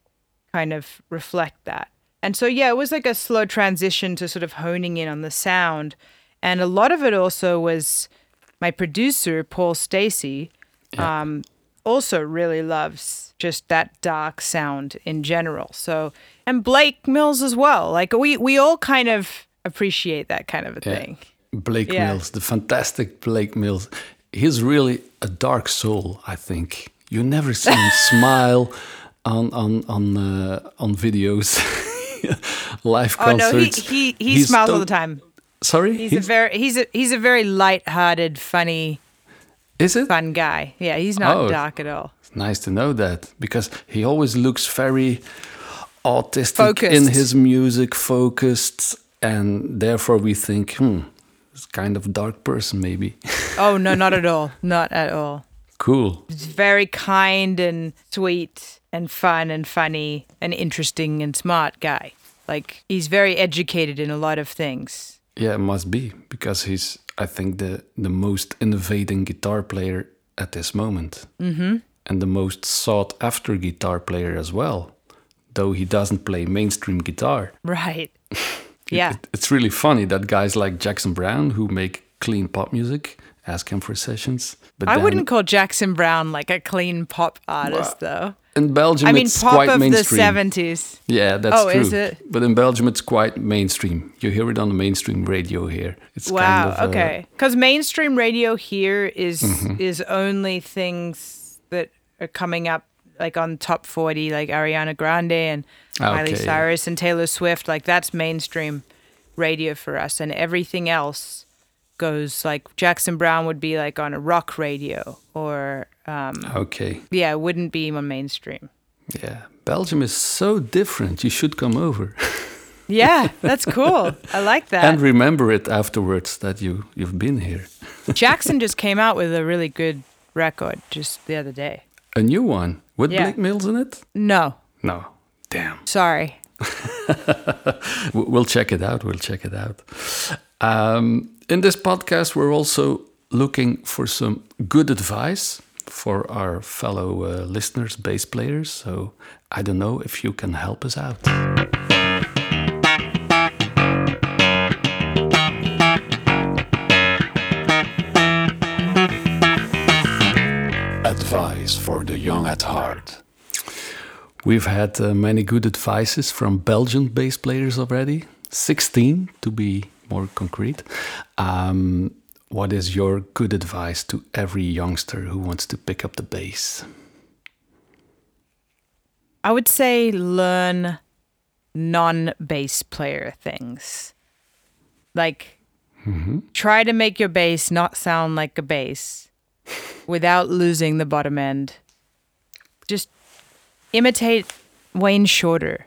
kind of reflect that. And so, yeah, it was like a slow transition to sort of honing in on the sound. And a lot of it also was my producer, Paul Stacey, um, also really loves just that dark sound in general. So, and Blake Mills as well. Like we, we all kind of appreciate that kind of a Yeah. thing. Blake Yeah. Mills, the fantastic Blake Mills. He's really a dark soul, I think. You never see him smile on on on uh, on videos, live Oh no, he he, he He's smiles all the time. Sorry, He's, a very he's a he's a very light-hearted, funny, is it? fun guy. Yeah, he's not Oh. dark at all. It's nice to know that because he always looks very autistic Focused. in his music, focused, and therefore we think, hmm, he's kind of dark person maybe. Oh no, not at all. Not at all. cool. He's very kind and sweet and fun and funny and interesting and smart guy. Like he's very educated in a lot of things. Yeah, it must be because he's, I think, the the most innovating guitar player at this moment, mm-hmm. and the most sought after guitar player as well. Though he doesn't play mainstream guitar. Right. Yeah. It- it's really funny that guys like Jackson Browne, who make clean pop music, ask him for sessions. But I then wouldn't call Jackson Browne like a clean pop artist though. in Belgium I mean it's pop quite of the 70s. Yeah, that's Oh, true. is it? But in Belgium it's quite mainstream. You hear it on the mainstream radio here. It's Wow. kind of uh, okay. Because mainstream radio here is Mm-hmm. is only things that are coming up like on top 40, like Ariana Grande and Miley Okay, yeah. Cyrus and Taylor Swift. Like that's mainstream radio for us. And everything else goes like Jackson Browne would be like on a rock radio or, um, Okay. yeah, it wouldn't be on mainstream. Yeah. Belgium is so different. You should come over Yeah, that's cool. I like that. and remember it afterwards that you you've been here. Jackson just came out with a really good record just the other day. A new one with Yeah. Blake Mills in it? No, No. Damn. sorry. We'll check it out. We'll check it out. Um, in this podcast, we're also looking for some good advice for our fellow uh, listeners, bass players. So I don't know if you can help us out. Advice for the young at heart. We've had uh, many good advices from Belgian bass players already, 16 to be more concrete. Um, what is your good advice to every youngster who wants to pick up the bass? I would say learn non bass player things. Like, try to make your bass not sound like a bass without losing the bottom end. Just imitate Wayne Shorter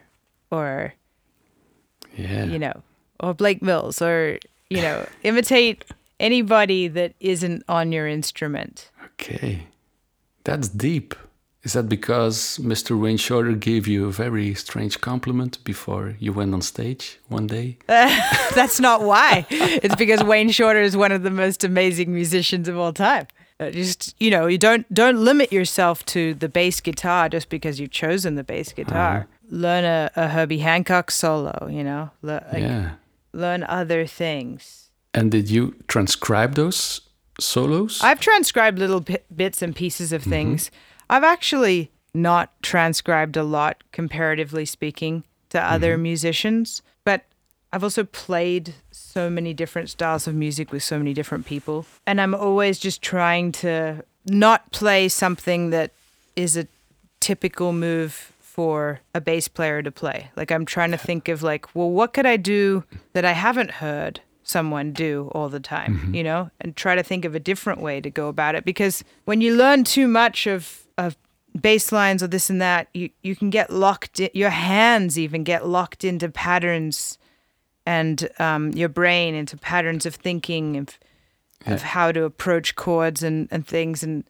or, Yeah. you know, or Blake Mills or, you know, imitate anybody that isn't on your instrument. Okay. That's deep. Is that because Mr. Wayne Shorter gave you a very strange compliment before you went on stage one day? That's not why. it's because Wayne Shorter is one of the most amazing musicians of all time. Uh, Just you know, you don't don't limit yourself to the bass guitar just because you've chosen the bass uh-huh. guitar. Learn a, a Herbie Hancock solo. You know, Le- like, yeah. learn other things. And did you transcribe those solos? I've transcribed little bi- bits and pieces of mm-hmm. things. I've actually not transcribed a lot, comparatively speaking, to other mm-hmm. musicians, but I've also played so many different styles of music with so many different people. And I'm always just trying to not play something that is a typical move for a bass player to play. Like I'm trying to think of like, well, what could I do that I haven't heard someone do all the time, mm-hmm. you know? And try to think of a different way to go about it because when you learn too much of of bass lines or this and that, you you can get locked in, your hands even get locked into patterns and um, your brain into patterns of thinking of, of how to approach chords and, and things and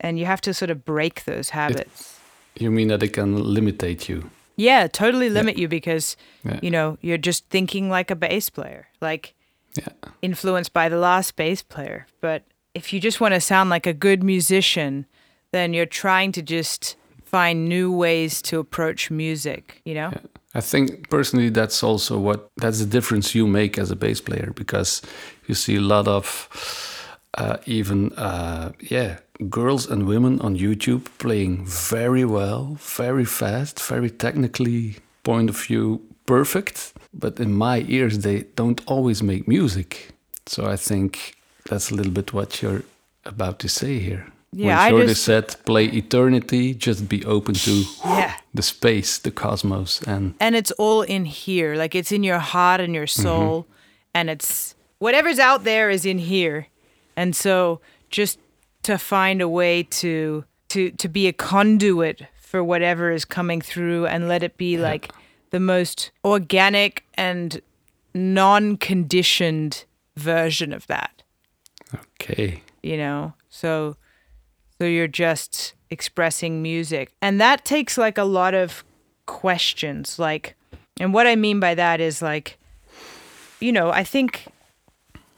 and you have to sort of break those habits. you mean that it can limitate you? yeah, totally limit you because Yeah. you know you're just thinking like a bass player, like Yeah. influenced by the last bass player. But if you just want to sound like a good musician, then you're trying to just find new ways to approach music. You know. I think personally that's also what that's the difference you make as a bass player because you see a lot of uh, even uh, yeah girls and women on YouTube playing very well, very fast, very technically point of view perfect, but in my ears they don't always make music. So I think that's a little bit what you're about to say here. Yeah, when I Shorty just- said play eternity, just be open to Yeah. the space, the cosmos, and and it's all in here like it's in your heart and your mm-hmm. soul and it's whatever's out there is in here. And so just to find a way to to to be a conduit for whatever is coming through and let it be like the most organic and non-conditioned version of that. Okay. you know? So so you're just expressing music. And that takes like a lot of questions. Like and what i mean by that is like you know i think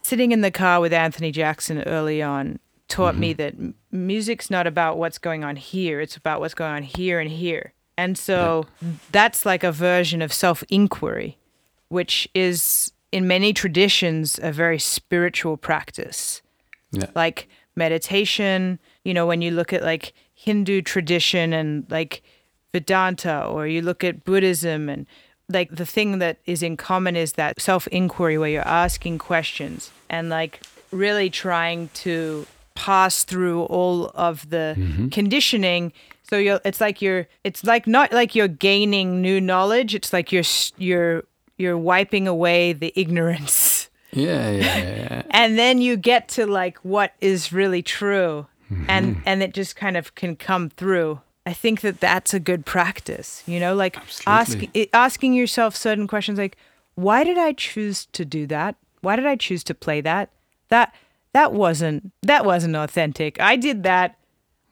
sitting in the car with anthony jackson early on taught me mm-hmm. that music's not about what's going on here. It's about what's going on here and here. And so that's like a version of self-inquiry which is in many traditions a very spiritual practice. Yeah. like meditation you know when you look at like hindu tradition and like vedanta or you look at buddhism and like the thing that is in common is that self-inquiry where you're asking questions and like really trying to pass through all of the mm-hmm. conditioning So you're, it's like you're, it's like not like you're gaining new knowledge. It's like you're, you're, you're wiping away the ignorance, yeah, yeah. yeah. and then you get to like what is really true, and mm-hmm. and it just kind of can come through. I think that that's a good practice. You know, like asking asking yourself certain questions, like, why did I choose to do that? Why did I choose to play that? That that wasn't that wasn't authentic. I did that.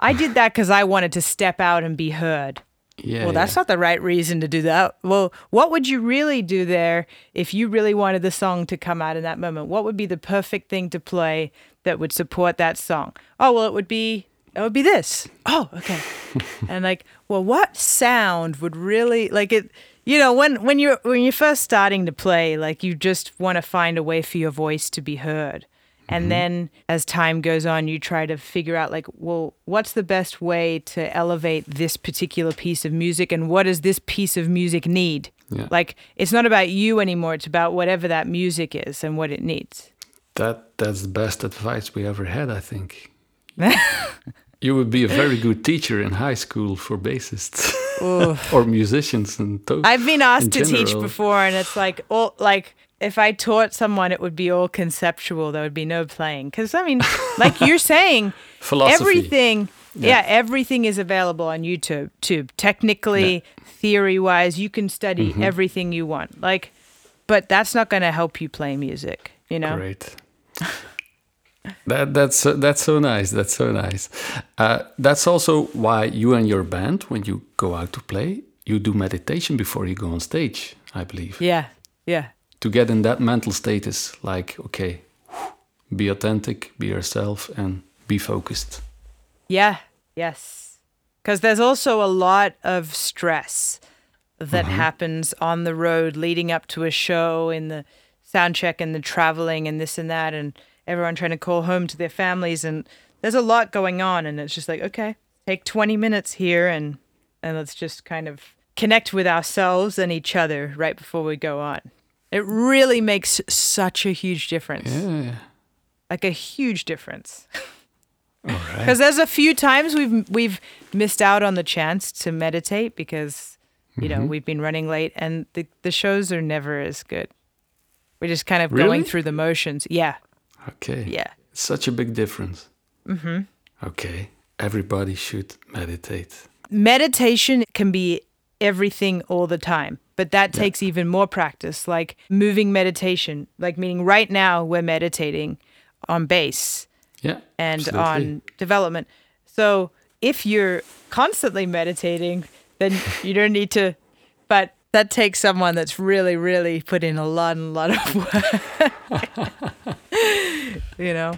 I did that because I wanted to step out and be heard. yeah well, that's yeah. not the right reason to do that. Well, what would you really do there if you really wanted the song to come out in that moment? What would be the perfect thing to play that would support that song? Oh, well, it would be it would be this. Oh, okay. and like, well, what sound would really like it? You know, when when you're when you're first starting to play, like you just want to find a way for your voice to be heard. And mm-hmm. then as time goes on, you try to figure out like, well, what's the best way to elevate this particular piece of music and what does this piece of music need? Yeah. Like it's not about you anymore, it's about whatever that music is and what it needs. That that's the best advice we ever had, I think. You would be a very good teacher in high school for bassists or musicians and to- I've been asked to teach before and it's like all like if I taught someone it would be all conceptual, there would be no playing. Cause I mean, like you're saying, Philosophy. everything Yeah. yeah. everything is available on YouTube. Tube. Technically, theory wise, you can study Mm-hmm. everything you want. Like but that's not gonna help you play music, you know? Great. that that's so, that's so nice. That's so nice. Uh, that's also why you and your band, when you go out to play, you do meditation before you go on stage. I believe Yeah. Yeah. to get in that mental status, like okay, be authentic, be yourself, and be focused. Yeah, yes. Because there's also a lot of stress that happens on the road leading up to a show in the sound check and the traveling and this and that and everyone trying to call home to their families and there's a lot going on and it's just like okay take 20 minutes here and and let's just kind of connect with ourselves and each other right before we go on it really makes such a huge difference Yeah. like a huge difference All right. because there's a few times we've we've missed out on the chance to meditate because you know mm-hmm. we've been running late and the the shows are never as good. We're just kind of Really? going through the motions. Yeah, Okay. yeah. Such a big difference. Mm-hmm. Okay. Everybody should meditate. Meditation can be everything all the time, but that takes even more practice. Like moving meditation, like meaning right now we're meditating on bass Yeah. and absolutely. on development. So if you're constantly meditating, then you don't need to. But that takes someone that's really, really put in a lot and lot of work. you know,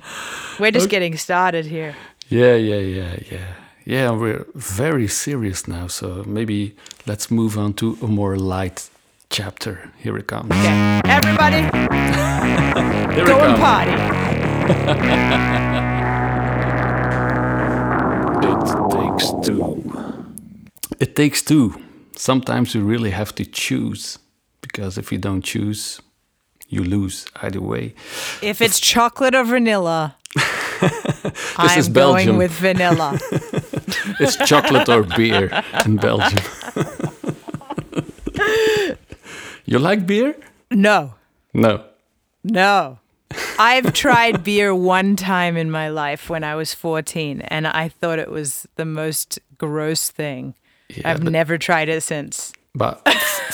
we're just getting started here. Yeah, yeah, yeah, yeah. Yeah, we're very serious now, so maybe let's move on to a more light chapter. Here it comes. Okay, everybody, Here go and party. It takes two. It takes two. Sometimes you really have to choose, because if you don't choose, you lose either way. If it's chocolate or vanilla, I'm is going with vanilla. It's chocolate or beer in Belgium. you like beer? No, No. No. I've tried beer one time in my life when I was 14, and I thought it was the most gross thing. Yeah, I've but- never tried it since. But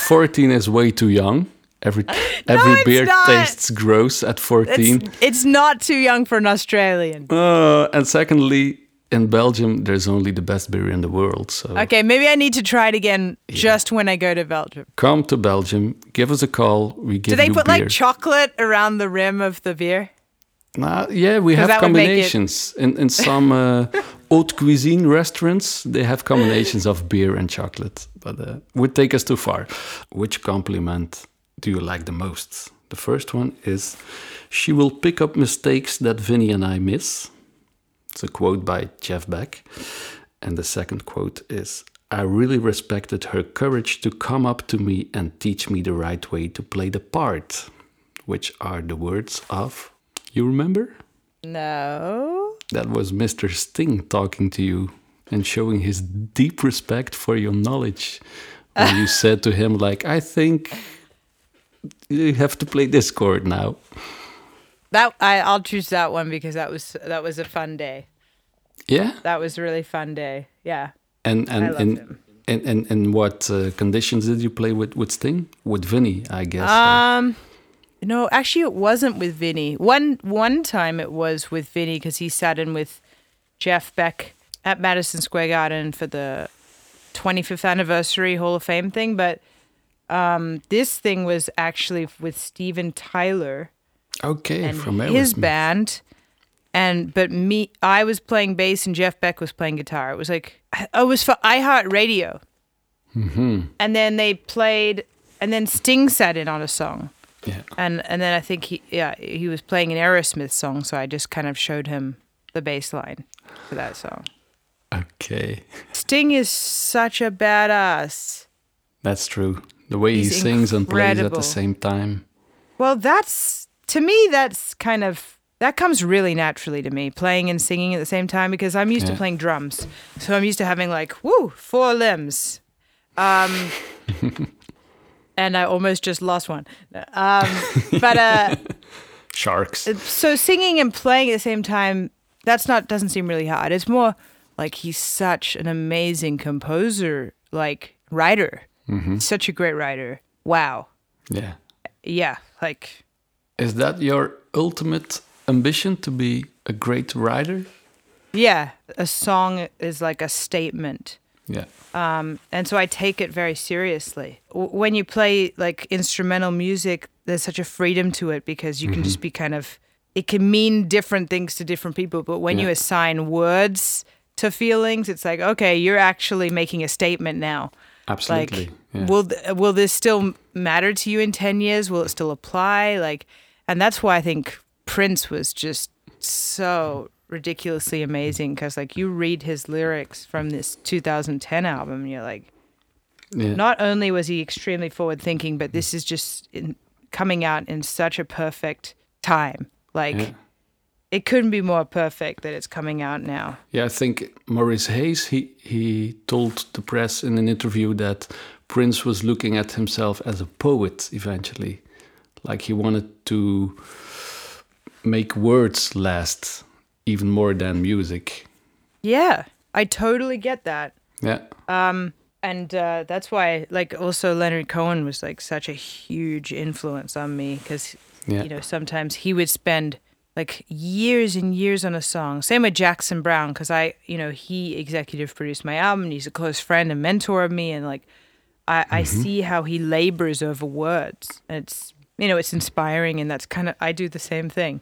14 is way too young. Every every it's beer not. tastes gross at 14. It's, it's not too young for an Australian. Uh, and secondly, in Belgium, there's only the best beer in the world. So Okay, maybe I need to try it again just when I go to Belgium. come to Belgium, give us a call. We give Do they put beer. like chocolate around the rim of the beer? Nah, yeah, we have combinations. In, in some uh, haute cuisine restaurants, they have combinations of beer and chocolate. But uh, would take us too far. Which compliment do you like the most? The first one is She will pick up mistakes that Vinnie and I miss. It's a quote by Jeff Beck. And the second quote is I really respected her courage to come up to me and teach me the right way to play the part, which are the words of, you remember? No. That was Mr. Sting talking to you and showing his deep respect for your knowledge. When you said to him, like, I think you have to play this chord now. That I, I'll choose that one because that was that was a fun day. Yeah, That was a really fun day. Yeah. and and and and and, and what uh, conditions did you play with with Sting? With Vinnie, I guess. or- Um, no, actually, it wasn't with Vinnie. One one time it was with Vinnie because he sat in with Jeff Beck at Madison Square Garden for the 25th anniversary Hall of Fame thing. But um, this thing was actually with Steven Tyler okay, from his band. And but me, I was playing bass and Jeff Beck was playing guitar. It was like oh, it was for iHeartRadio. Mm-hmm. And then they played, and then Sting sat in on a song. Yeah. And and then I think he yeah he was playing an Aerosmith song, so I just kind of showed him the bass line for that song. Okay, Sting is such a badass. that's true. The way He's he sings and plays at the same time. Well, that's to me that's kind of that comes really naturally to me playing and singing at the same time because I'm used Yeah. to playing drums, so I'm used to having like woo four limbs. Um, and I almost just lost one. Um, but uh. Sharks. so singing and playing at the same time that's not doesn't seem really hard it's more like he's such an amazing composer like writer such a great writer wow yeah. yeah like Is that your ultimate ambition to be a great writer? yeah a song is like a statement Yeah. um, and so I take it very seriously. W- When you play like instrumental music, there's such a freedom to it because you can just be kind of. It can mean different things to different people, but when you assign words to feelings, it's like okay, you're actually making a statement now. Absolutely. Like, yeah. will th- will this still matter to you in ten years? Will it still apply? Like, and that's why I think Prince was just so ridiculously amazing because like you read his lyrics from this 2010 album, and you're like, yeah. not only was he extremely forward thinking, but this is just in, coming out in such a perfect time. Like, Yeah. it couldn't be more perfect that it's coming out now. Yeah, I think Morris Hayes he he told the press in an interview that Prince was looking at himself as a poet eventually. Like he wanted to make words last even more than music. Yeah, I totally get that. Yeah. Um, and uh, that's why like also leonard cohen was like such a huge influence on me because Yeah. you know sometimes he would spend like years and years on a song same with jackson browne because i you know he executive produced my album and he's a close friend and mentor of me and like i, I see how he labors over words and it's you know it's inspiring and that's kind of i do the same thing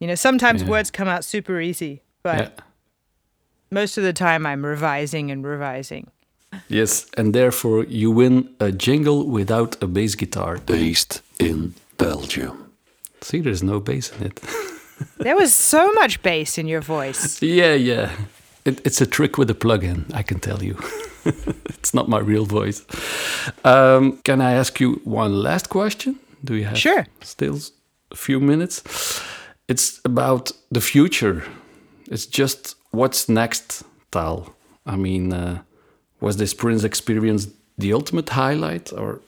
you know sometimes Yeah. words come out super easy but yeah. most of the time i'm revising and revising Yes, and therefore you win a jingle without a bass guitar. Based in Belgium. See, there's no bass in it. There was so much bass in your voice. yeah, yeah. It, it's a trick with a plug-in, I can tell you. it's not my real voice. Um, can I ask you one last question? Do you have Sure. still a few minutes? It's about the future. It's just what's next, Tal. I mean, uh, was this Prince experience the ultimate highlight, or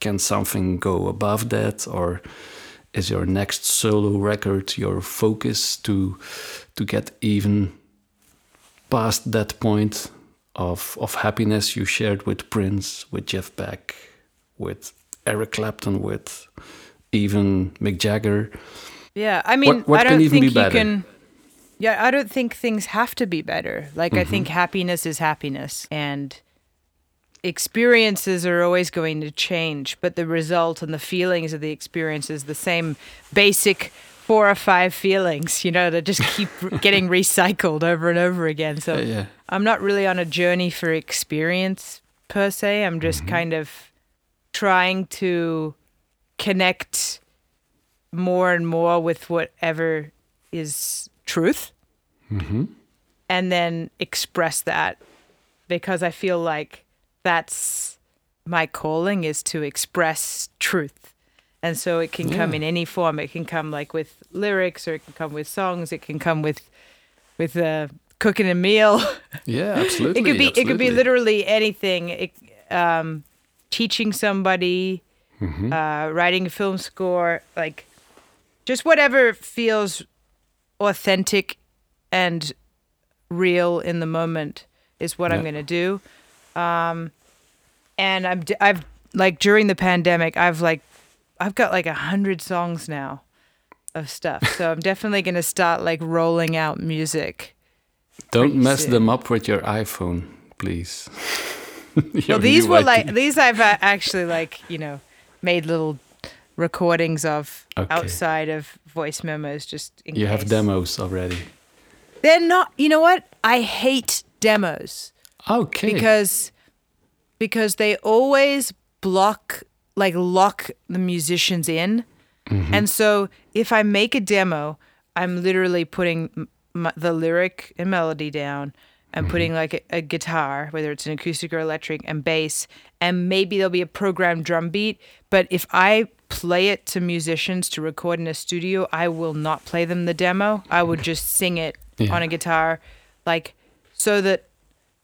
can something go above that, or is your next solo record your focus to to get even past that point of of happiness you shared with Prince, with Jeff Beck, with Eric Clapton, with even Mick Jagger? Yeah, I mean, What- what I don't even be think you can. Yeah, I don't think things have to be better. Like I think happiness is happiness, and experiences are always going to change, but the result and the feelings of the experience is the same basic four or five feelings, you know, that just keep getting recycled over and over again. So Uh, yeah. I'm not really on a journey for experience per se. I'm just kind of trying to connect more and more with whatever is truth and then express that because I feel like that's my calling is to express truth. And so it can come in any form. It can come like with lyrics or it can come with songs. It can come with with uh, cooking a meal. Yeah, absolutely. it could be it could be literally anything. It, um, teaching somebody, Mm-hmm. uh, writing a film score, like just whatever feels authentic and real in the moment is what I'm gonna do. Um, and I'm I've like during the pandemic, I've like I've got like a hundred songs now of stuff. So I'm definitely gonna start like rolling out music. Don't mess soon. them up with your iPhone, please. Well, these were like these I've uh, actually like you know made little recordings of Okay. outside of voice memos just in You have demos already. They're not. You know what? I hate demos Okay. because because they always block like lock the musicians in, Mm-hmm. and so if I make a demo, I'm literally putting m- m- the lyric and melody down. and Mm-hmm. putting like a, a guitar, whether it's an acoustic or electric, and bass, and maybe there'll be a programmed drum beat. But if I play it to musicians to record in a studio, I will not play them the demo. I would just sing it Yeah. on a guitar, like so that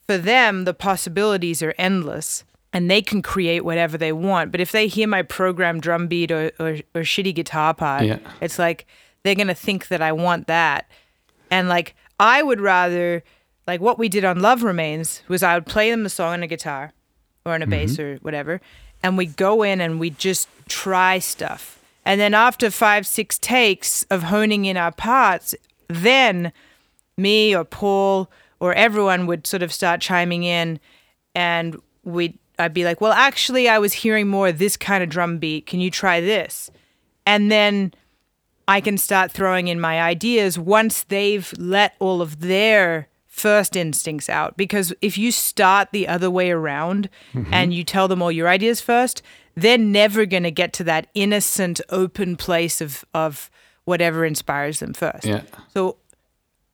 for them the possibilities are endless and they can create whatever they want. But if they hear my programmed drum beat or, or, or shitty guitar part, Yeah. it's like they're gonna think that I want that. And like I would rather like what we did on Love Remains was I would play them the song on a guitar or on a mm-hmm. bass or whatever, and we go in and we just try stuff. And then after five, six takes of honing in our parts, then me or Paul or everyone would sort of start chiming in and we'd I'd be like, Well, actually I was hearing more of this kind of drum beat. Can you try this? And then I can start throwing in my ideas once they've let all of their first instincts out. Because if you start the other way around mm-hmm. and you tell them all your ideas first, they're never going to get to that innocent, open place of, of whatever inspires them first. Yeah. So,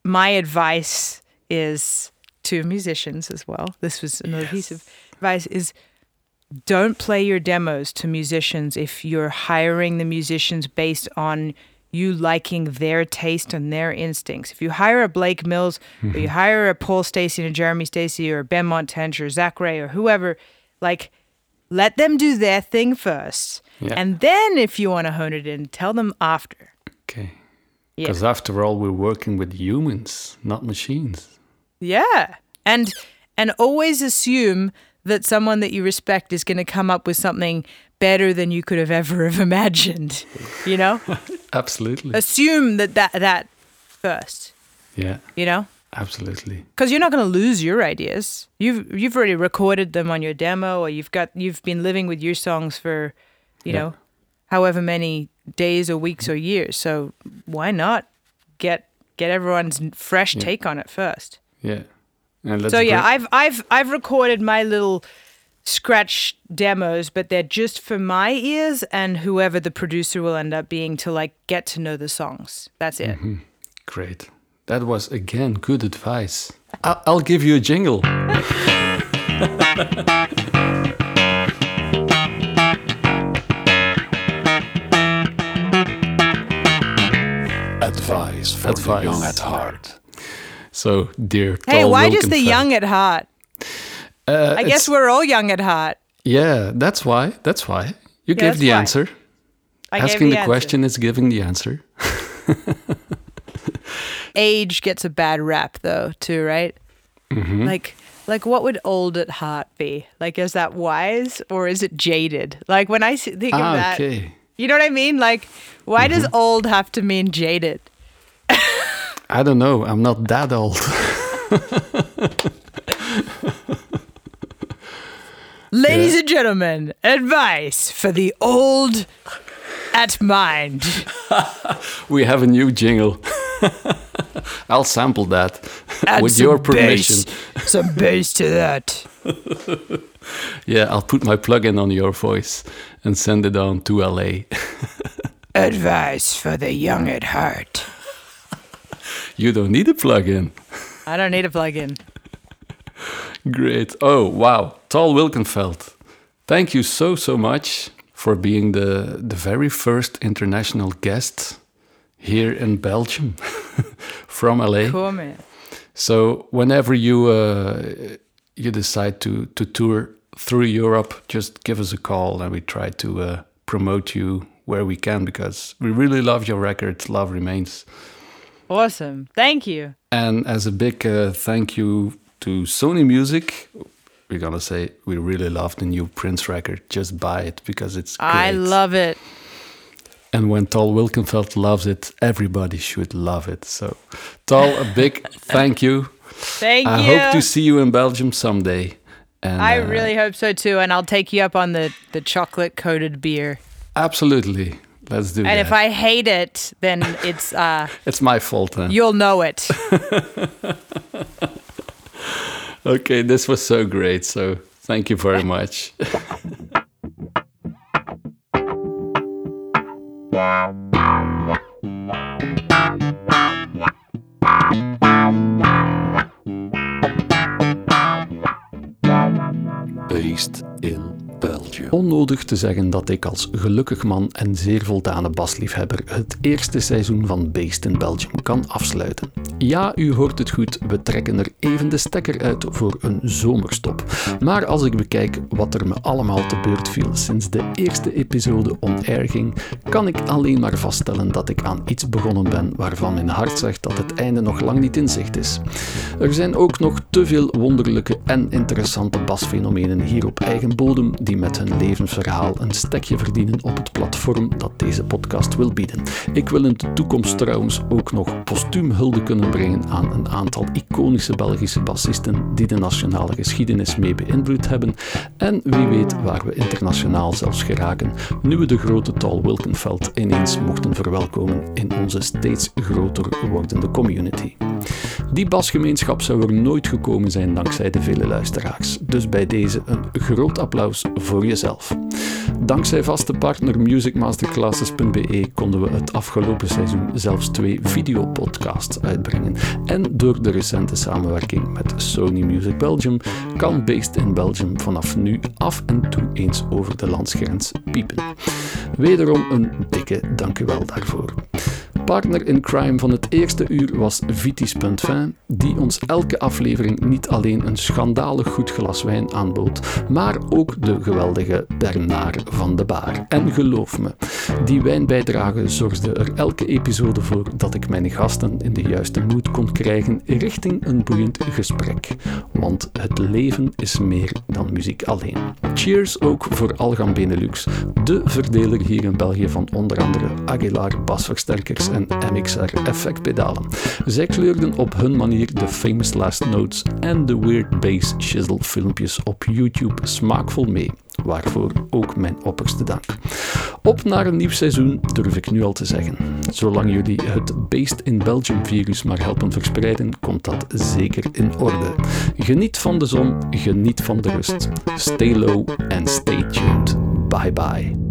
my advice is to musicians as well. This was another piece of advice is don't play your demos to musicians if you're hiring the musicians based on you liking their taste and their instincts. If you hire a Blake Mills or you mm-hmm. hire a Paul Stacey and a Jeremy Stacey or a Benmont Tench or Zac Rae or whoever, like let them do their thing first. Yeah. And then if you want to hone it in, tell them after. Okay. Yeah. Because after all, we're working with humans, not machines. Yeah. And and always assume that someone that you respect is going to come up with something better than you could have ever have imagined. You know? Absolutely. assume that that that first, yeah. you know? Absolutely. Cuz you're not going to lose your ideas. You've you've already recorded them on your demo or you've got you've been living with your songs for, you Yeah. know, however many days or weeks or years. So why not get get everyone's fresh Yeah. take on it first? Yeah. So yeah, I've I've I've recorded my little scratch demos, but they're just for my ears and whoever the producer will end up being to like get to know the songs. That's it. Mm-hmm. Great. That was again good advice. I'll, I'll give you a jingle. Advice for Advice. the young at heart. So, dear. Hey, Tal why just the young at heart? Uh, I guess we're all young at heart. Yeah, that's why. That's why. You gave the why. answer. I Asking the, answer. question is giving the answer. Age gets a bad rap though, too, right? Mm-hmm. Like like what would old at heart be? Like is that wise or is it jaded? Like when I think of Ah, that, okay. Mm-hmm. you know what I mean? Like why does old have to mean jaded? I don't know. I'm not that old. Ladies and gentlemen, advice for the old at mind. we have a new jingle. I'll sample that Add with your permission. bass- some bass to that. Yeah, I'll put my plug-in on your voice and send it on to LA. Advice for the young at heart. you don't need a plug-in. I don't need a plug-in. Great. Oh, wow. Tal Wilkenfeld. Thank you so, so much for being the, the very first international guest here in Belgium from LA. Cool man. So whenever you uh, you decide to to tour through Europe, just give us a call and we try to uh, promote you where we can because we really love your record. Love remains. Awesome. Thank you. And as a big uh, thank you to Sony Music, we're gonna say we really love the new Prince record. Just buy it because it's great. I love it. And when Tal Wilkenfeld loves it, everybody should love it. So, Tal, a big thank you. Thank I you. I hope to see you in Belgium someday. And I uh, really hope so too, and I'll take you up on the the chocolate coated beer. absolutely. Let's do it. And that. if I hate it, then it's uh it's my fault then. you'll know it. Okay, this was so great. So thank you very much. Based in Onnodig te zeggen dat ik als gelukkig man en zeer voldane basliefhebber het eerste seizoen van in Belgium kan afsluiten. Ja, u hoort het goed, we trekken er even de stekker uit voor een zomerstop. Maar als ik bekijk wat er me allemaal te beurt viel sinds de eerste episode on air ging, kan ik alleen maar vaststellen dat ik aan iets begonnen ben waarvan mijn hart zegt dat het einde nog lang niet in zicht is. Er zijn ook nog te veel wonderlijke en interessante basfenomenen hier op eigen bodem die met hun levensverhaal een stekje verdienen op het platform dat deze podcast wil bieden. Ik wil in de toekomst trouwens ook nog postuum hulde kunnen brengen aan een aantal iconische Belgische bassisten die de nationale geschiedenis mee beïnvloed hebben en wie weet waar we internationaal zelfs geraken nu we de grote Tal Wilkenveld ineens mochten verwelkomen in onze steeds groter wordende community. Die basgemeenschap zou er nooit gekomen zijn dankzij de vele luisteraars. Dus bij deze een groot applaus voor jezelf. Dankzij vaste partner musicmasterclasses.be konden we het afgelopen seizoen zelfs twee videopodcasts uitbrengen. En door de recente samenwerking met Sony Music Belgium kan Based in Belgium vanaf nu af en toe eens over de landsgrens piepen. Wederom een dikke dank u wel daarvoor. Partner in crime van het eerste uur was Vitis.fin, die ons elke aflevering niet alleen een schandalig goed glas wijn aanbood, maar ook de geweldige Bernard van de Baar. En geloof me, die wijnbijdrage zorgde er elke episode voor dat ik mijn gasten in de juiste moed kon krijgen richting een boeiend gesprek. Want het leven is meer dan muziek alleen. Cheers ook voor Algan Benelux, de verdeler hier in België van onder andere Aguilar basversterkers en MXR effectpedalen. Zij kleurden op hun hun manier de Famous Last Notes en de Weird Bass Shizzle filmpjes op YouTube smaakvol mee. Waarvoor ook mijn opperste dank. Op naar een nieuw seizoen durf ik nu al te zeggen. Zolang jullie het Beast in Belgium virus maar helpen verspreiden, komt dat zeker in orde. Geniet van de zon, geniet van de rust. Stay low en stay tuned. Bye bye.